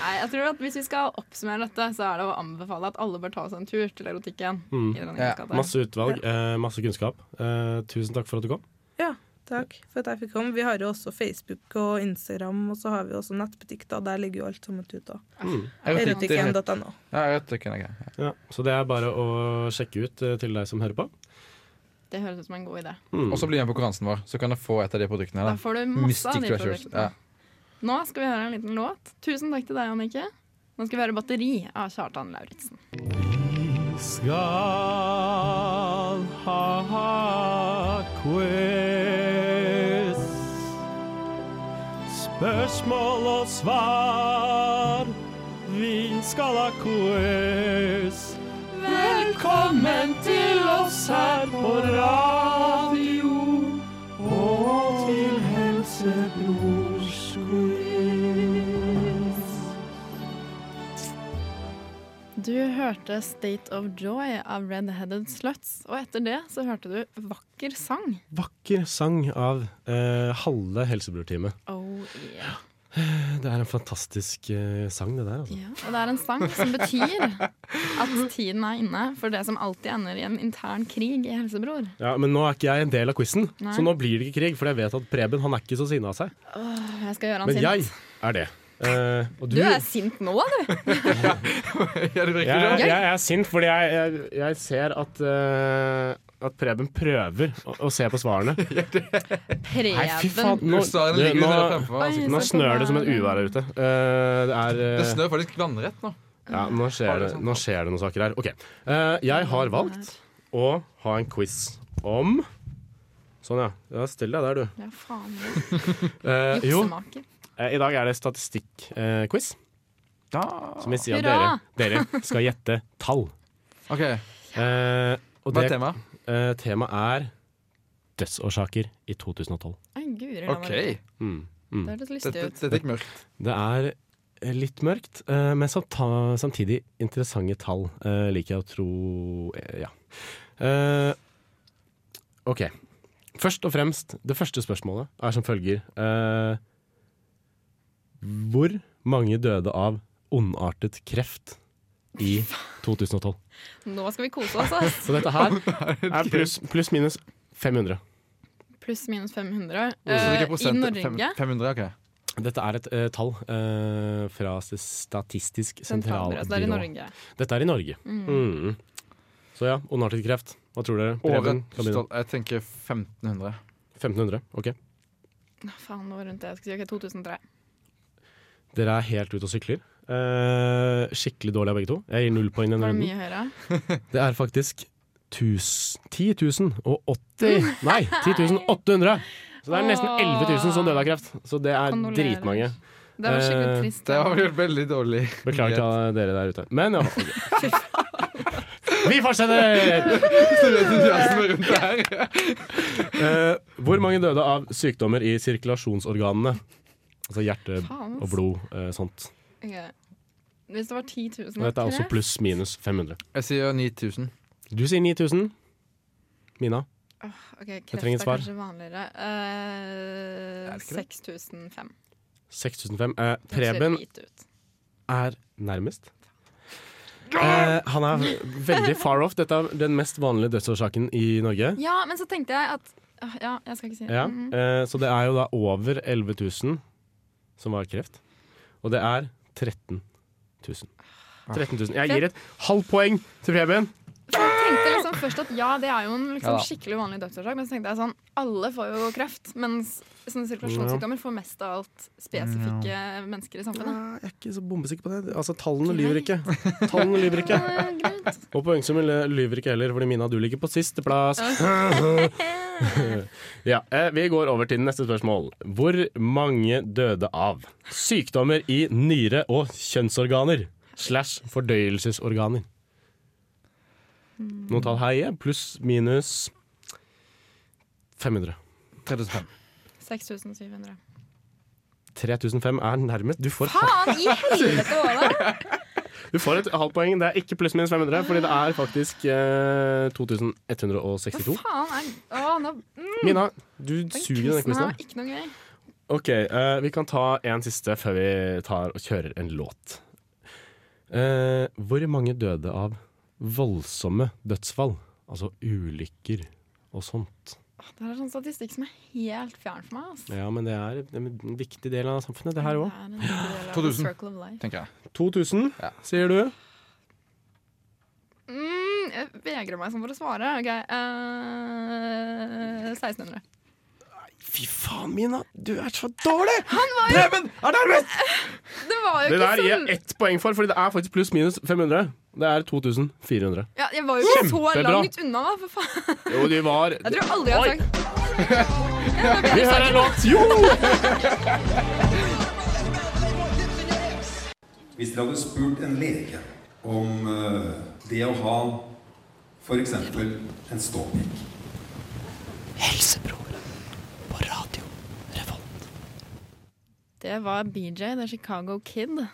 Nei, jeg tror at Hvis vi skal oppsummere dette, så er det å anbefale at alle bør ta seg en tur til erotikken. Mm. i Ja. Masse utvalg, eh, masse kunnskap. Eh, tusen takk for at du kom. Ja, Takk for at jeg fikk komme. Vi har jo også Facebook og Instagram, og så har vi også nettbutikk. da. Der ligger jo alt sammen ute. Mm. Erotikken.no. Ja, erotikken er grei. Ja. Ja, så det er bare å sjekke ut eh, til deg som hører på. Det høres ut som en god idé. Mm. Og så bli med på konkurransen vår, så kan du få et av de produktene. Da Da. får du masse av de produktene. Ja. Nå skal vi høre en liten låt. Tusen takk til deg, Annike. Nå skal vi høre 'Batteri' av Kjartan Lauritzen. skal quiz. Spørsmål og svar. Vi skal quiz. Velkommen til oss her på radio. Du hørte 'State of Joy' av Red Headed Sluts, og etter det så hørte du 'Vakker sang'. Vakker sang av eh, halve Helsebror-teamet. Oh yeah. Det er en fantastisk eh, sang, det der. altså. Ja, og det er en sang som betyr at tiden er inne for det som alltid ender i en intern krig i Helsebror. Ja, Men nå er ikke jeg en del av quizen, så nå blir det ikke krig. For jeg vet at Preben han er ikke så sinna av seg. Åh, jeg skal gjøre han Men sint. jeg er det. Eh, og Du er sint nå, du. <laughs> Ja, det jeg, jeg, jeg er sint fordi jeg, jeg, jeg ser at, uh, at Preben prøver å, å se på svarene. <laughs> Nei, fy faen. Nå, det, nå, Oi, nå snør det som et kommer- uvær her ute. Uh, det er Det snør faktisk vannrett nå. Ja, nå skjer, det, nå skjer det noen saker her. Ok. Eh, jeg har valgt å ha en quiz om Sånn, ja. ja Still deg der, du. Ja, faen. <laughs> Eh, Juksemaker. Eh, i dag er det statistikkquiz. Da. som vil si at dere, dere skal gjette tall. OK, Eh, og hva er det, temaet? eh, temaet er dødsårsaker i 2012. Ai, guri land, OK. Mm, mm. Det høres lystig ut. dette gikk mørkt. Det er litt mørkt, eh, men samtidig interessante tall, eh, liker jeg å tro. eh, ja. Eh, OK. Først og fremst, det første spørsmålet er som følger. Eh, hvor mange døde av ondartet kreft i 2012? Nå skal vi kose oss, ass. Så dette her <laughs> er pluss pluss minus 500. Pluss minus 500. Så er Eh, I Norge. 500, OK. Dette er et eh, tall eh, fra Statistisk Sentralbyrå. Så det er i. Norge. Dette er i Norge. Mm. Mm. Så ja, ondartet kreft. Hva tror dere? Preben, kan begynne. Året Jeg tenker 1500. 1500. Ok. Faen, nå rundt det. Jeg skulle si ok, 2003. Dere er helt ute og sykler. Uh, skikkelig dårlig av begge to. Jeg gir null poeng denne det runden. <laughs> Det er faktisk 10 080 Nei, 10 800! Så det er nesten 11 000 som døde av kreft. Så det er dritmange. Det var skikkelig Eh, trist. Det var veldig dårlig. Beklager til dere der ute. Men ja. <laughs> Okay. Vi fortsetter! Eh, hvor mange døde av sykdommer i sirkulasjonsorganene? Altså hjerte Faen, og blod, eh, sånt. Ok. Hvis det var 10 000 Og dette er også pluss minus 500. Jeg sier 9000. Du sier 9000. Mina? Ok, Kreft trenger er svar. kanskje vanligere. Eh, Er det ikke det? 6005. 6005. Eh, ser Preben hvit ut. er nærmest. Eh, han er veldig far off. Dette er den mest vanlige dødsårsaken i Norge. Ja, men så tenkte jeg at Ja, jeg skal ikke si det. Ja, Mhm. eh, så det er jo da over 11 000 som har kreft. Og det er 13 000. 13 000. Jeg gir et halvt poeng til Preben. Jeg tenkte liksom først at ja, det er jo en liksom Ja skikkelig vanlig dødsårsak, men så tenkte jeg sånn Alle får jo kreft, mens sånne sirkulasjonssykdommer får mest av alt spesifikke mennesker i samfunnet. Ja, jeg er ikke så bombesikker på det. Altså, Tallene lyver ikke. Tallene lyver ikke. <laughs> Og poengsummen lyver ikke heller, fordi Mina, du ligger på sisteplass. <laughs> ja, eh, vi går over til neste spørsmål. Hvor mange døde av sykdommer i nyre- og kjønnsorganer slash fordøyelsesorganer? Noen tall her, ja. Pluss minus 500. 3500. 6700. 3500 er nærmest. Du får, Faen i helvete var <laughs> du får et halvt poeng. Det er ikke pluss minus 500, fordi det er faktisk eh, 2162. Hva faen er Å, nå, mm, Mina, du den suger i denne quizen quizen. her her. var ikke noe gøy. Ok, eh, vi kan ta en siste før vi tar og kjører en låt. Eh, hvor mange døde av voldsomme dødsfall? Altså ulykker og sånt. Det er sånn statistikk som er helt fjern for meg. Altså. Ja, men det er en viktig del av samfunnet, det her òg. Det er en viktig del av the 2000. circle of life. tenker jeg. 2000, Ja. sier du? Mm, jeg vegrer meg sånn for å svare. Ok, Uh, 1600. Fy faen, Mina, du er så dårlig! Preben er nærmest! Det var jo Det ikke der gir sånn! jeg ett poeng for, Fordi det er faktisk pluss minus 500. Det er 2400. Ja, jeg var jo ikke så Kjempebra. langt unna, da, for faen. Jo, de var Jeg tror aldri jeg har sagt Vi hører en låt! Jo! Hvis dere hadde spurt en lege om eh, det å ha f.eks. en ståpikk Det var BJ, The Chicago Kid,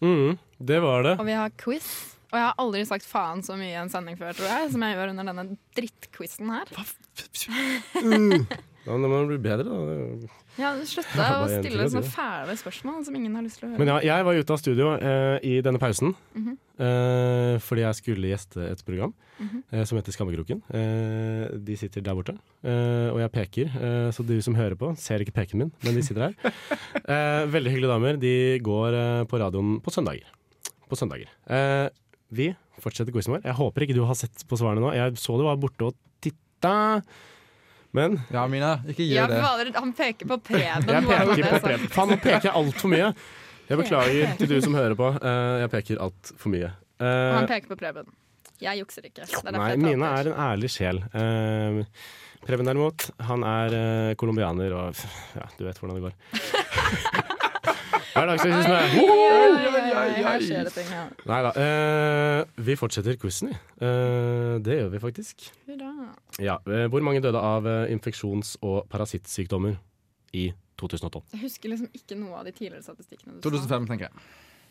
Mm, det var det. og vi har quiz. Og jeg har aldri sagt faen så mye i en sending før, tror jeg, som jeg gjør under denne drittquizen her. Da <laughs> må man bli bedre, da. <laughs> Ja, Slutta å stille sånne fæle spørsmål som ingen har lyst til å høre. Men ja, jeg var ute av studio eh, i denne pausen Mhm. eh, fordi jeg skulle gjeste et program Mhm. eh, som heter Skammekroken. Eh, de sitter der borte, eh, og jeg peker. Eh, så de som hører på, ser ikke peken min, men de sitter her. <laughs> Eh, veldig hyggelige damer. De går eh, på radioen på søndager. På søndager. Eh, vi fortsetter quizen vår. Jeg håper ikke du har sett på svarene nå. Jeg så du var borte og titta. Men Ja, Mina, ikke Ja, gjør det. han peker på Preben. jeg peker på Preben. Faen, nå peker jeg altfor mye. Jeg beklager til du som hører på. Eh, jeg peker altfor mye. sånn. Han Eh, peker på Preben. Jeg jukser ikke. Det er derfor nei, jeg Mina er en ærlig sjel. Eh, Preben derimot, han er eh, colombianer og ja, du vet hvordan det går. <laughs> Hverdagsrasisme! Her skjer det ting, ja. Nei da. Eh, vi fortsetter quizen, vi. Eh, det gjør vi faktisk. Ja, eh, hvor mange døde av eh, infeksjons- og parasittsykdommer i 2012? Jeg husker liksom ikke noe av de tidligere statistikkene du sa. 2005, tenker jeg.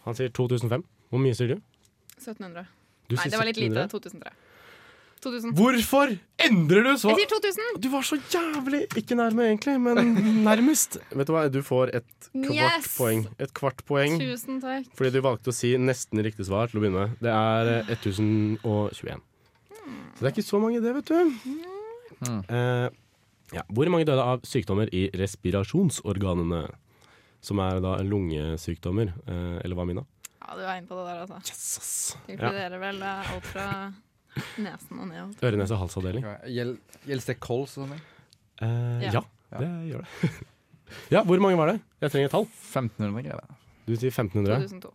Han sier 2005. Hvor mye sier du? 1700. du Nei, sier det var litt lite. 2003. 2000. Hvorfor endrer du så Jeg sier 2000! Du var så jævlig ikke nærme, egentlig, men <laughs> nærmest. Vet du hva, du får et kvart Yes! poeng. Et kvart poeng Tusen takk. fordi du valgte å si nesten riktig svar til å begynne med. Det er eh, 1021. Så det er ikke så mange, det, vet du. Mm. Eh, ja. Hvor mange døde av sykdommer i respirasjonsorganene? Som er da lungesykdommer. Eh, eller hva, Mina? Ja, du er inne på det der, altså. Yes, ass. Det Ja. vel eh, alt fra nesen og ned. Øre, nese, halsavdeling. Gjel- Gjelder det kols og sånn? Eh, Ja. ja, det gjør det. <laughs> ja, hvor mange var det? Jeg trenger et tall. 1500 greier. Du sier 1500. 2002.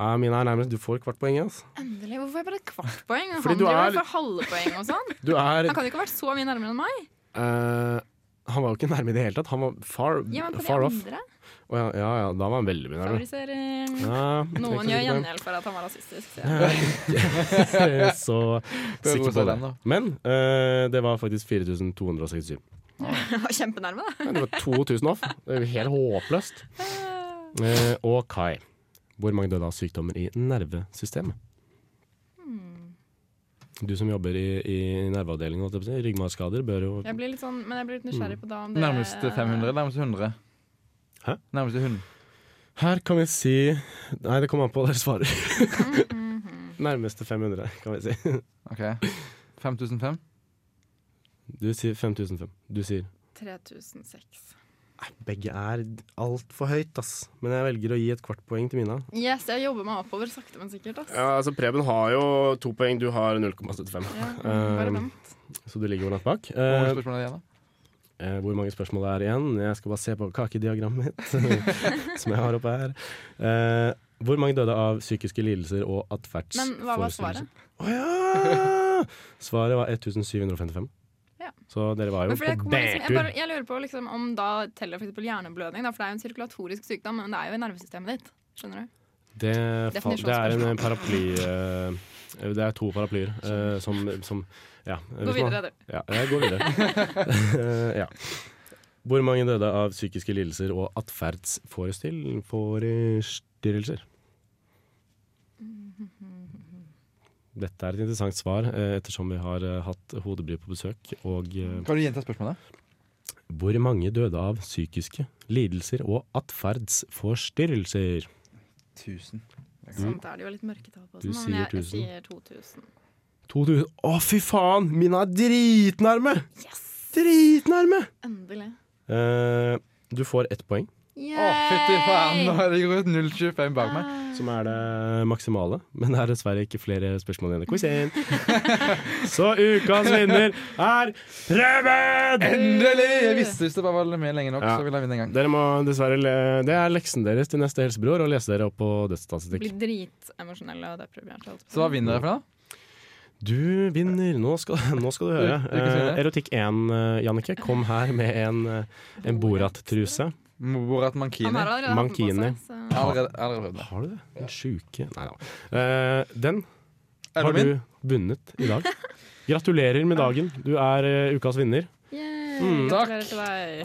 Ja, mine er nærmest. Du får kvart poeng. Altså. Endelig. Hvorfor får jeg bare et kvart poeng? Han du driver er- for halve poeng og sånn. Du er Han kan jo ikke ha vært så mye nærmere enn meg. Uh, Han var jo ikke nærme i det hele tatt. Han var far, Ja, men på de far off. andre. Å, ja, ja, ja, da var han veldig. Favorisering. Ja, Noen gjør gjengjeld for at han var rasistisk. <laughs> Så, er Så sikker på det. Men uh, det var faktisk 4267. Han var kjempenærme, da. Men det var 2000 off. Det er helt håpløst. Uh, <laughs> og Kai. Hvor mange døde av sykdommer i nervesystemet? Hmm. Du som jobber i, i nerveavdelingen, ryggmargskader, bør jo Jeg blir litt sånn, men jeg blir litt nysgjerrig på da om det Nærmest 500, nærmest 100. Hæ? Nærmeste 100. Her kan vi si Nei, det kommer an på hva dere svarer. Mhm. <laughs> Nærmeste 500, kan vi si. OK. 5005. Du sier 5005. Du sier 3006. Nei, Begge er altfor høyt, ass. Men jeg velger å gi et kvart poeng til Mina. Yes, jeg jobber meg oppover sakte, men sikkert. Ass. Ja, altså Preben har jo to poeng, du har 0,75. Ja, bare Eh, vent. Så du ligger jo langt bak. Hvor mange Eh, spørsmål er det igjen, da? Eh, hvor mange spørsmål det er igjen? Jeg skal bare se på kakediagrammet mitt, <laughs> som jeg har oppe her. Eh, hvor mange døde av psykiske lidelser og atferdsforstyrrelser? Men hva var svaret? Å ja! Svaret var 1755. Ja. Så dere var jo på bærtur. liksom, jeg, jeg lurer på liksom, om da teller for hjerneblødning, da, for det er jo en sirkulatorisk sykdom, men det er jo i nervesystemet ditt. Skjønner du? Det, det er en paraply eh, Det er to paraplyer uh, som, som Ja. Gå hvis man- videre, du. Ja, jeg går videre. <laughs> Eh, ja. Hvor mange døde av psykiske lidelser og atferdsforstyrrelser? Dette er et interessant svar, eh, ettersom vi har eh, hatt hodebry på besøk. Og eh, Kan du gjenta spørsmålet? hvor mange døde av psykiske lidelser og atferdsforstyrrelser? 1000. Sånt er det jo litt mørketall på. Du sånn, men jeg sier 2000. 2000. Å, fy faen! Mine er dritnærme! Yes! Dritnærme! Endelig. Eh, du får ett poeng, Å, fytti faen! Nå er det gått 0,25 bak meg. som er det maksimale. Men det er dessverre ikke flere spørsmål igjen i quizen. <laughs> Så ukas vinner er Preben! Endelig! Jeg visste hvis det bare var med lenge nok, Ja. så ville jeg vinne en gang. Dere må dessverre le Det er leksen deres til neste helsebror, å lese dere opp på Blir dritemosjonelle og deprimerte. Så hva vinner dere for da? Du vinner. Nå skal, nå skal du høre. Eh, Erotikk 1, eh, Jannicke, kom her med en, eh, en Borat-truse. Borat Mankini. Han har allerede Mankini. seg, så- har allerede, allerede prøvd det. Har du det? Den sjuke Nei da. Uh, den har du vunnet i dag. Gratulerer med dagen. Du er uh, ukas vinner. Mm. Takk.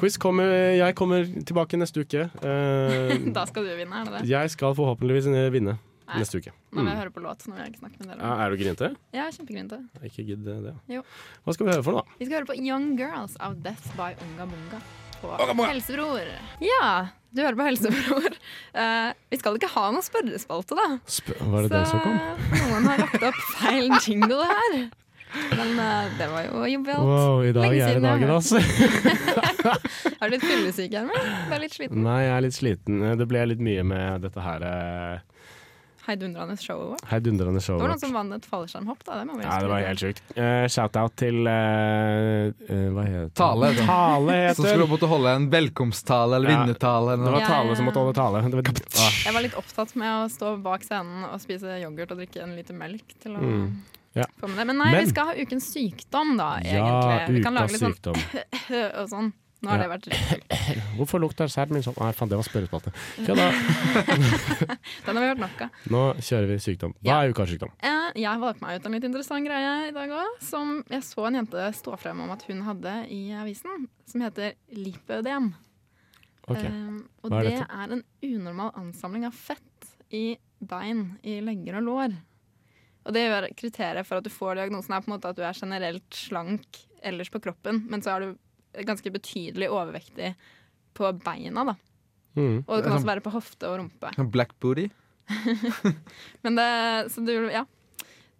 Quiz kommer, jeg kommer tilbake neste uke. Uh, <laughs> Da skal du vinne, er det det? jeg skal forhåpentligvis vinne Nei. neste uke. Nå må Mm. jeg høre på låt. når jeg ikke med dere. Er du grinete? Ja, kjempegrinete. Ikke gidd det. Jo. Hva skal vi høre for noe? Vi skal høre på Young Girls av Death by Unga Bunga på Helsebror. Ja, du hører på Helsebror. Uh, <laughs> vi skal ikke ha noen spørrespalte, da. Sp var det det som kom? noen har lagt opp feil jingle her. Men uh, det var jo jovialt. Wow, i dag Lenge er det dagen, <laughs> har altså. Er du litt fyllesyk, Gjermund? Du er litt sliten? Nei, jeg er litt sliten. Det ble litt mye med dette her eh, Heidundrende showet vårt. heidundrende Det var noen som vant et fallskjermhopp, da. Det må vi Ja, det var helt sjukt. Uh, Shout-out til uh, uh, Hva heter det? Tale. Tale Som skulle heter måtte holde en velkomsttale eller Ja. vinnertale. Det var. Ja, Tale ja, som måtte holde tale. Det var, Jeg var litt opptatt med å stå bak scenen og spise yoghurt og drikke en liter melk til å Mm. Ja. få med det. Men nei, Men- vi skal ha ukens sykdom, da, ja, egentlig. Vi kan lage litt sånn <laughs> og sånn. Nå har det vært dritkult. <coughs> Hvorfor lukter sæden min sånn? Nei, faen, det var spørrespalte. <laughs> Den har vi hørt nok av. Nå kjører vi sykdom. Hva er ukas sykdom? Eh, Jeg valgte meg ut en litt interessant greie i dag òg, som jeg så en jente stå frem om at hun hadde i avisen, som heter lipødem. Ok, Eh, og er det er en unormal ansamling av fett i bein, i legger og lår. Og det gjør kriteriet for at du får diagnosen er på en måte at du er generelt slank ellers på kroppen, men så er du ganske betydelig overvektig på beina, da. Mm. Og det kan også være på hofte og rumpe. Sånn Black booty. <laughs> Men det, så du, ja.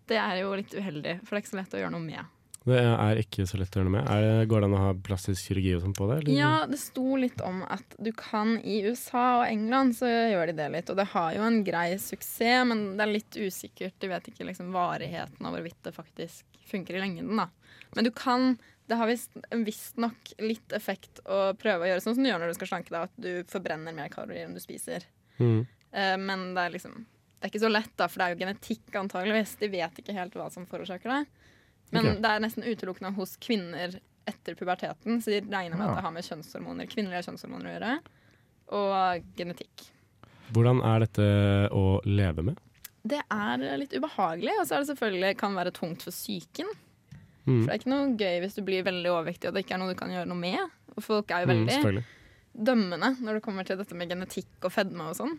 Det er jo litt uheldig, for det er ikke så lett å gjøre noe med. Det er ikke så lett å gjøre noe med. Er det, går det an å ha plastisk kirurgi og sånn på det? eller? Ja, det sto litt om at du kan i USA og England, så gjør de det litt. Og det har jo en grei suksess, men det er litt usikkert. De vet ikke liksom varigheten av hvorvidt det faktisk funker i lengden, da. Men du kan Det har visstnok litt effekt å prøve å gjøre sånn som du gjør når du skal slanke deg, at du forbrenner mer kalorier enn du spiser. Mm. Eh, men det er liksom Det er ikke så lett, da, for det er jo genetikk, antageligvis. De vet ikke helt hva som forårsaker det. Men okay. det er nesten utelukkende hos kvinner etter puberteten, så de regner med Ja. at det har med kjønnshormoner, kvinnelige kjønnshormoner å gjøre. Og genetikk. Hvordan er dette å leve med? Det er litt ubehagelig, og så er det selvfølgelig kan være tungt for psyken. Mm. For det er ikke noe gøy hvis du blir veldig overvektig og det ikke er noe du kan gjøre noe med. Og folk er jo Mm, veldig mm, dømmende når det kommer til dette med genetikk og fedme og sånn.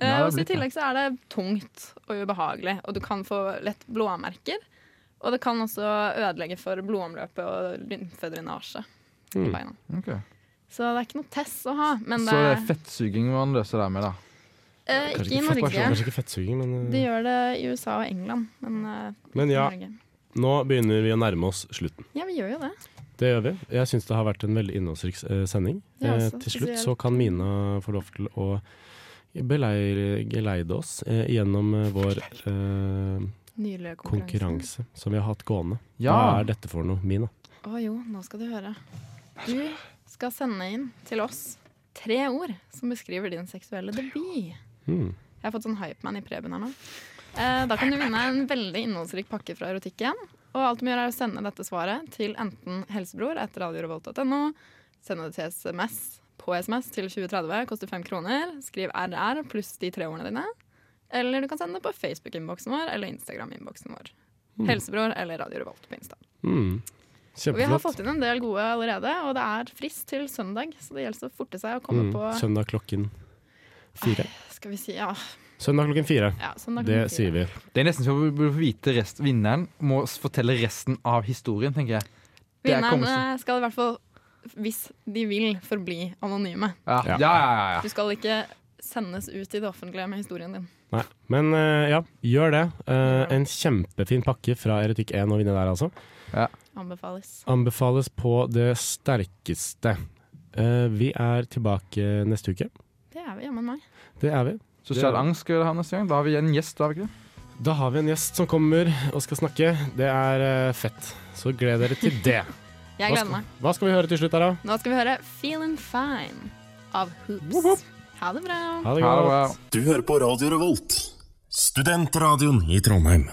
Ja, Eh, og så I tillegg så er det tungt og ubehagelig, og du kan få lett blåmerker. Og det kan også ødelegge for blodomløpet og lymfedrenasje i Mm. beina. Okay. Så det er ikke noe tess å ha. Men Så det, er fettsuging man løser det med, da. eh, ikke, ikke i fett- Norge. Kanskje ikke fettsuging, men, De eh, gjør det i USA og England, men uh, men ikke ja. i Norge. Nå begynner vi å nærme oss slutten. Ja, vi gjør jo det. Det gjør vi. Jeg syns det har vært en veldig innholdsrik eh, sending. Ja, Eh, altså, til slutt så kan Mina få lov til å beleire, geleide oss eh, gjennom vår eh, konkurranse som vi har hatt gående. Hva er dette for noe, Mina? Å jo, nå skal du høre. Du skal sende inn til oss tre ord som beskriver din seksuelle debut. Mm. Jeg har fått sånn hypeman i Preben her nå. Eh, da kan du vinne en veldig innholdsrik pakke fra erotikken. Og alt du må gjøre er å sende dette svaret til enten helsebror etter radiorevolt.no, sende det til SMS på SMS til 2030, koster fem kroner. Skriv RR pluss de tre ordene dine. Eller du kan sende det på Facebook-innboksen vår eller Instagram-innboksen vår. Mm. Helsebror eller Radio Revolt på Insta. Mm. Og vi har fått inn en del gode allerede, og det er frist til søndag, så det gjelder å forte seg å komme Mm. på Søndag klokken fire. Skal vi si ja, Søndag klokken fire. ja søndag Det klokken sier vi. Det er nesten så vi burde få vite rest. Vinneren må fortelle resten av historien, tenker jeg. Det er Vinneren eh, skal i hvert fall, hvis de vil, forbli anonyme. Ja, Ja. ja, ja. Du skal ikke sendes ut i det offentlige med historien din. Nei. Men uh, ja, gjør det. Uh, en kjempefin pakke fra Erotikk 1 å vinne der, altså. Ja. Anbefales. Anbefales på det sterkeste. Uh, vi er tilbake neste uke. Det er vi, jammen meg. Det er vi. Sosial angst skal vi ha neste gang. Da har vi en gjest, har vi ikke det? Da har vi en gjest som kommer og skal snakke. Det er eh, fett. Så gled dere til det. <laughs> Jeg gleder meg. hva skal vi høre til slutt her, da? Nå skal vi høre 'Feeling Fine' av Hoops. Ha det bra. Ha det Ha det bra. godt. Du hører på Radio Revolt, studentradioen i Trondheim.